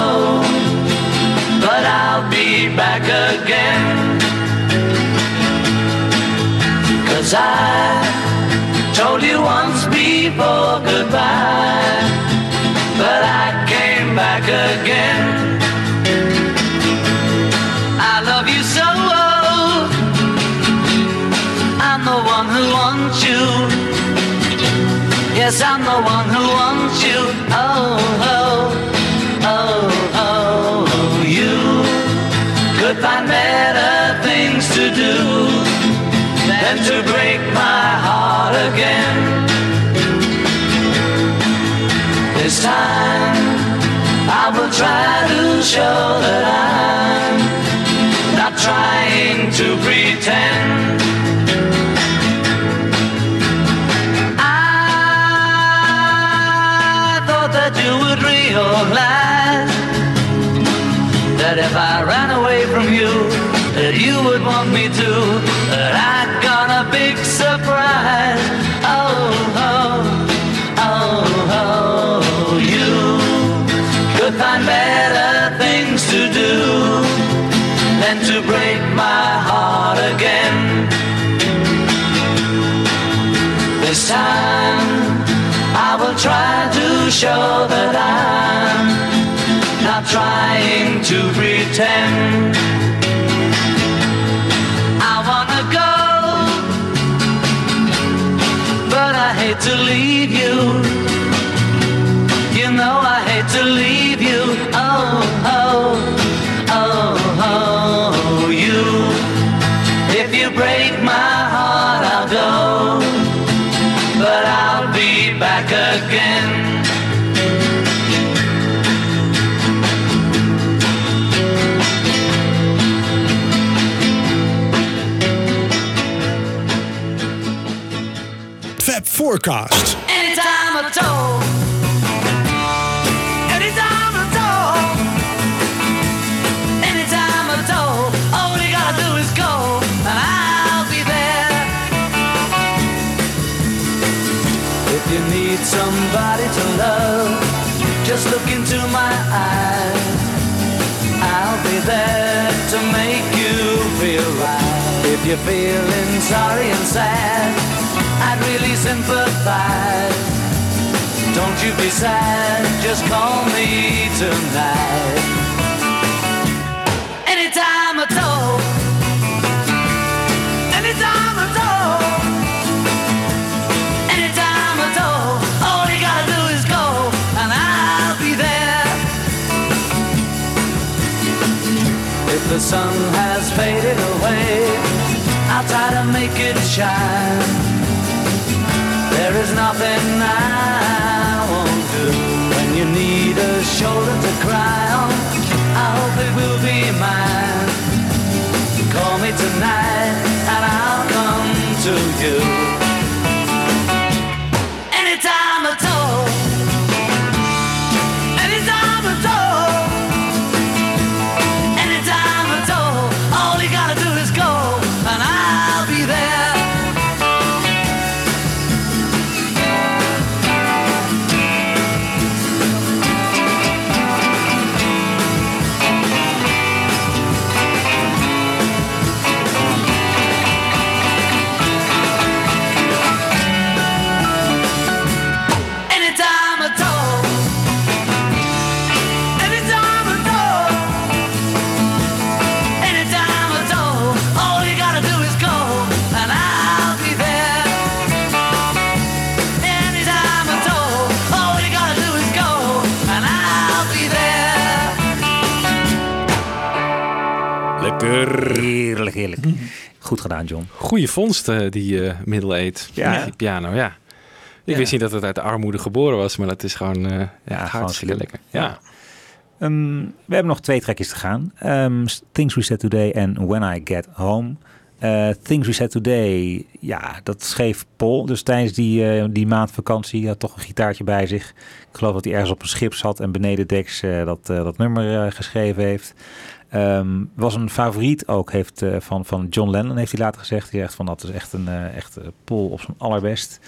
But I'll be back again. Cause I told you once before goodbye. But I came back again. Yes, I'm the one who wants you. Oh, oh, oh, oh, you could find better things to do than to break my heart again. This time I will try to show that I'm not trying to pretend. Would realize that if I ran away from you, that you would want me to. That I got a big surprise. Oh, oh, oh, oh, you could find better things to do than to break my heart again. This time I will try to show that I'm not trying to pretend. I wanna go, but I hate to leave you. You know I hate to leave Anytime at all. Anytime at all. Anytime at all. All you gotta do is go, and I'll be there. If you need somebody to love, just look into my eyes. I'll be there to make you feel right. If you're feeling sorry and sad, I'd really sympathize. Don't you be sad, just call me tonight. Anytime at all. Anytime at all. Anytime at all. All you gotta do is go, and I'll be there. If the sun has faded away, I'll try to make it shine. There is nothing I won't do when you need a shoulder to cry on. I hope it will be mine. Call me tonight and I'll come to you. Heerlijk, heerlijk. Goed gedaan, John. Goeie vondst, eh, die eh Middle Eight. Ja. Die piano, ja. Ik Ja. wist niet dat het uit de armoede geboren was, maar dat is gewoon eh ja, gewoon hartstikke lekker. Ja. Ehm, we hebben nog twee trekjes te gaan. Ehm, Things We Said Today en When I Get Home. Eh, Things We Said Today, ja, dat schreef Paul. Dus tijdens die, eh, die maand vakantie had toch een gitaartje bij zich. Ik geloof dat hij ergens op een schip zat en beneden deks eh, dat, eh, dat nummer eh, geschreven heeft. Ehm, was een favoriet ook heeft, eh, van, van John Lennon, heeft hij later gezegd. Hij zegt van dat is echt een eh, echt, eh, Paul op zijn allerbest.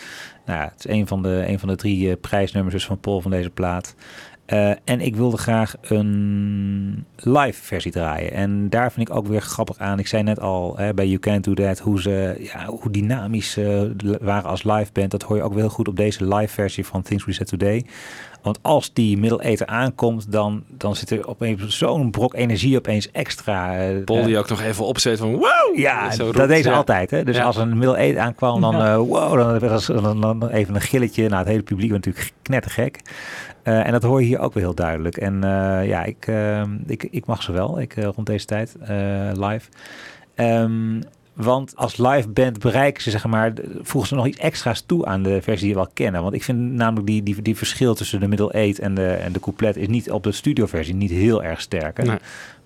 Nou, het is een van de, een van de drie prijsnummers dus van Paul van deze plaat. Eh, en ik wilde graag een live versie draaien. En daar vind ik ook weer grappig aan. Ik zei net al hè, bij You Can't Do That hoe ze ja, hoe dynamisch eh, waren als live band. Dat hoor je ook wel heel goed op deze live versie van Things We Said Today. Want als die Middle Eater aankomt, dan, dan zit er opeens zo'n brok energie opeens extra. eh, Paul die eh, ook nog even opzet van wow! ja, Zo dat roept, deed ze ja. altijd. Hè? Dus Ja. als een middle eight aankwam, dan, eh, wow, dan was dan, dan even een gilletje. Nou, het hele publiek was natuurlijk knettergek. Eh en dat hoor je hier ook weer heel duidelijk. En eh, ja, ik, eh, ik, ik mag ze wel, ik, rond deze tijd, live. Ehm, want als live band bereiken ze, zeg maar, voegen ze nog iets extra's toe aan de versie die we al kennen. Want ik vind namelijk die, die, die verschil tussen de middle eight en de, en de couplet is niet op de studioversie niet heel erg sterk. Nee.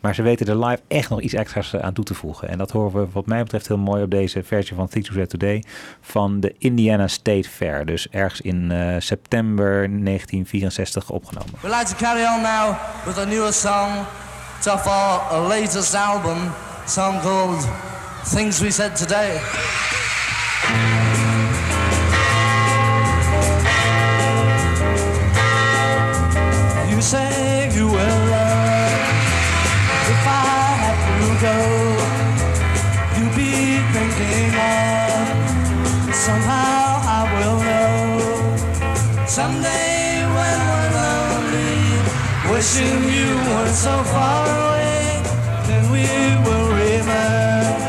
Maar ze weten er live echt nog iets extra's eh, aan toe te voegen. En dat horen we wat mij betreft heel mooi op deze versie van Things We Said Today van de Indiana State Fair. Dus ergens in eh, september 1964 opgenomen. We'd like to carry on now with a newer song. Off our latest album, song called Things We Said Today. You say somehow I will know. Someday when we're lonely, wishing you weren't so far away, then we will remember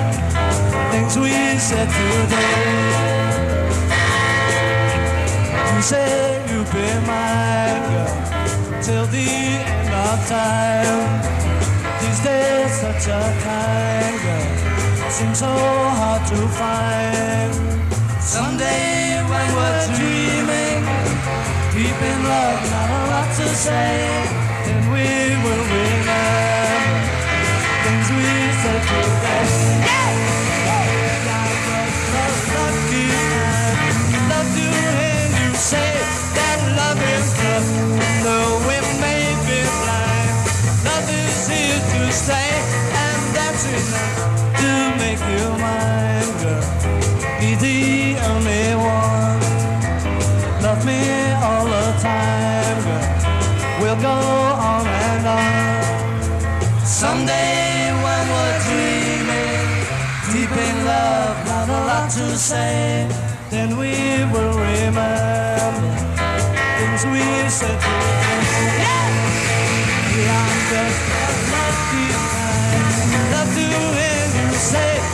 things we said today. You say you'll be my girl till the end of time. These days, such a kind girl seems so hard to find. Someday when we're dreaming Deep in love, not a lot to say, and we will remember things we said today. Yeah! Say that love is tough, though we may be blind. Love is here to stay, and that's enough to make you mine, the only one. Love me all the time, girl. We'll go on and on. Someday when we're dreaming, deep in love, not a lot to say, then we will remember things we said today. Yeah! Yeah, I'm just lucky. Love to say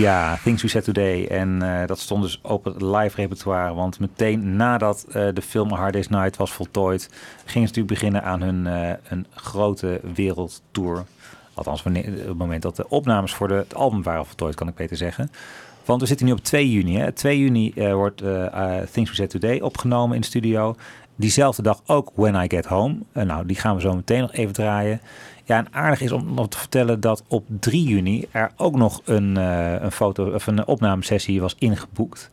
Ja, Things We Said Today. En eh, dat stond dus op het live repertoire. Want meteen nadat eh, de film Hard Day's Night was voltooid... gingen ze natuurlijk beginnen aan hun eh, een grote wereldtour. Althans, wanneer, op het moment dat de opnames voor de, het album waren voltooid, kan ik beter zeggen. Want we zitten nu op 2 juni. Hè. 2 juni eh, wordt eh, eh, Things We Said Today opgenomen in de studio. Diezelfde dag ook When I Get Home. Nou, die gaan we zo meteen nog even draaien. Ja, en aardig is om nog te vertellen dat op 3 juni er ook nog een, een foto of een opnamesessie was ingeboekt.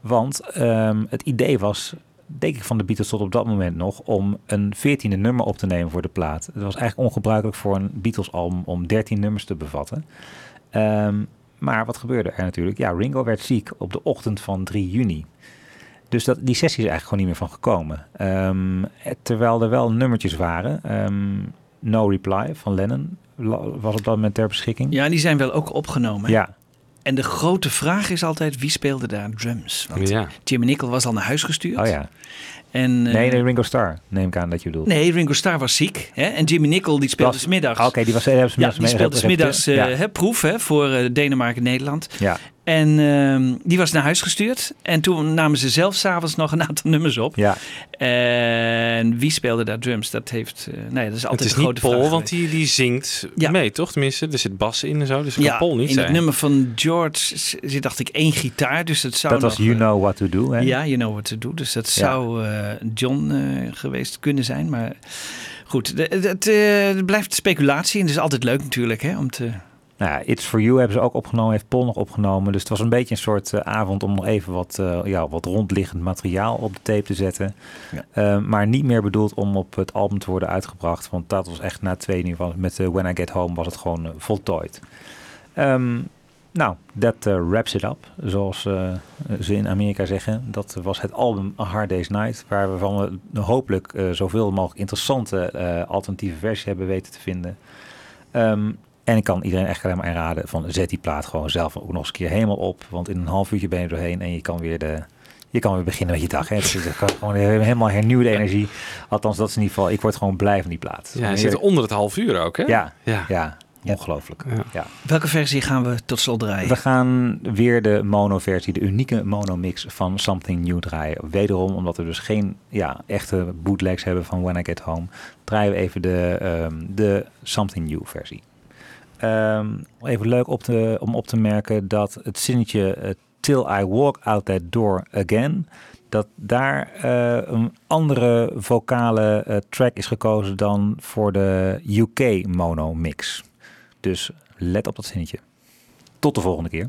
Want ehm, het idee was, denk ik van de Beatles tot op dat moment nog, om een veertiende nummer op te nemen voor de plaat. Het was eigenlijk ongebruikelijk voor een Beatles album om 13 nummers te bevatten. Ehm, maar wat gebeurde er natuurlijk? Ja, Ringo werd ziek op de ochtend van 3 juni. Dus dat, die sessie is eigenlijk gewoon niet meer van gekomen. Ehm, eh, terwijl er wel nummertjes waren. Ehm, no Reply van Lennon was op dat moment ter beschikking. Ja, die zijn wel ook opgenomen. Ja. En de grote vraag is altijd, wie speelde daar drums? Want Ja. Jimmy Nicol was al naar huis gestuurd. Oh ja. En, eh, Nee, nee, Ringo Starr neem ik aan dat je bedoelt. Nee, Ringo Starr was ziek. Hè? En Jimmy Nicol die speelde smiddags. Ah, Oké, die was Ja, die speelde smiddags Ja. hè, proef hè, voor eh, Denemarken-Nederland. Ja. En ehm, die was naar huis gestuurd. En toen namen ze zelf s'avonds nog een aantal nummers op. Ja. En wie speelde daar drums? Dat heeft. eh nee, dat is altijd Het is een grote niet Paul, vraag want die, die zingt Ja. mee, toch? Tenminste, er zit bas in en zo, dus Ja, Paul niet in zijn. het nummer van George zit, dacht ik, één gitaar. Dus het zou Dat was You eh, Know What To Do. Hè? Ja, You Know What To Do. Dus dat Ja. zou eh, John geweest kunnen zijn. Maar goed, het blijft speculatie. En het is altijd leuk natuurlijk hè, om te... Nou ja, It's For You hebben ze ook opgenomen, heeft Paul nog opgenomen. Dus het was een beetje een soort eh, avond om nog even wat, eh, ja, wat rondliggend materiaal op de tape te zetten. Eh, maar niet meer bedoeld om op het album te worden uitgebracht. Want dat was echt na twee uur van met eh, When I Get Home was het gewoon voltooid. Ehm, nou, that wraps it up, zoals ze in Amerika zeggen. Dat was het album A Hard Day's Night, waar we van we hopelijk zoveel mogelijk interessante alternatieve versies hebben weten te vinden. Ehm, en ik kan iedereen echt alleen maar aanraden van zet die plaat gewoon zelf ook nog eens een keer helemaal op. Want in een half uurtje ben je er doorheen en je kan weer, de, je kan weer beginnen met je dag. Hè. Het is gewoon helemaal hernieuwde energie. Althans, dat is in ieder geval, ik word gewoon blij van die plaat. Ja, hij zit onder het half uur ook, hè? Ja, Ja. ja. ongelooflijk. Ja. Welke versie gaan we tot slot draaien? We gaan weer de mono-versie, de unieke mono-mix van Something New draaien. Wederom, omdat we dus geen ja, echte bootlegs hebben van When I Get Home, draaien we even de, ehm, de Something New versie. Ehm, even leuk op te, om op te merken dat het zinnetje eh, Till I Walk Out That Door Again, dat daar eh, een andere vocale eh, track is gekozen dan voor de UK mono mix. Dus let op dat zinnetje. Tot de volgende keer.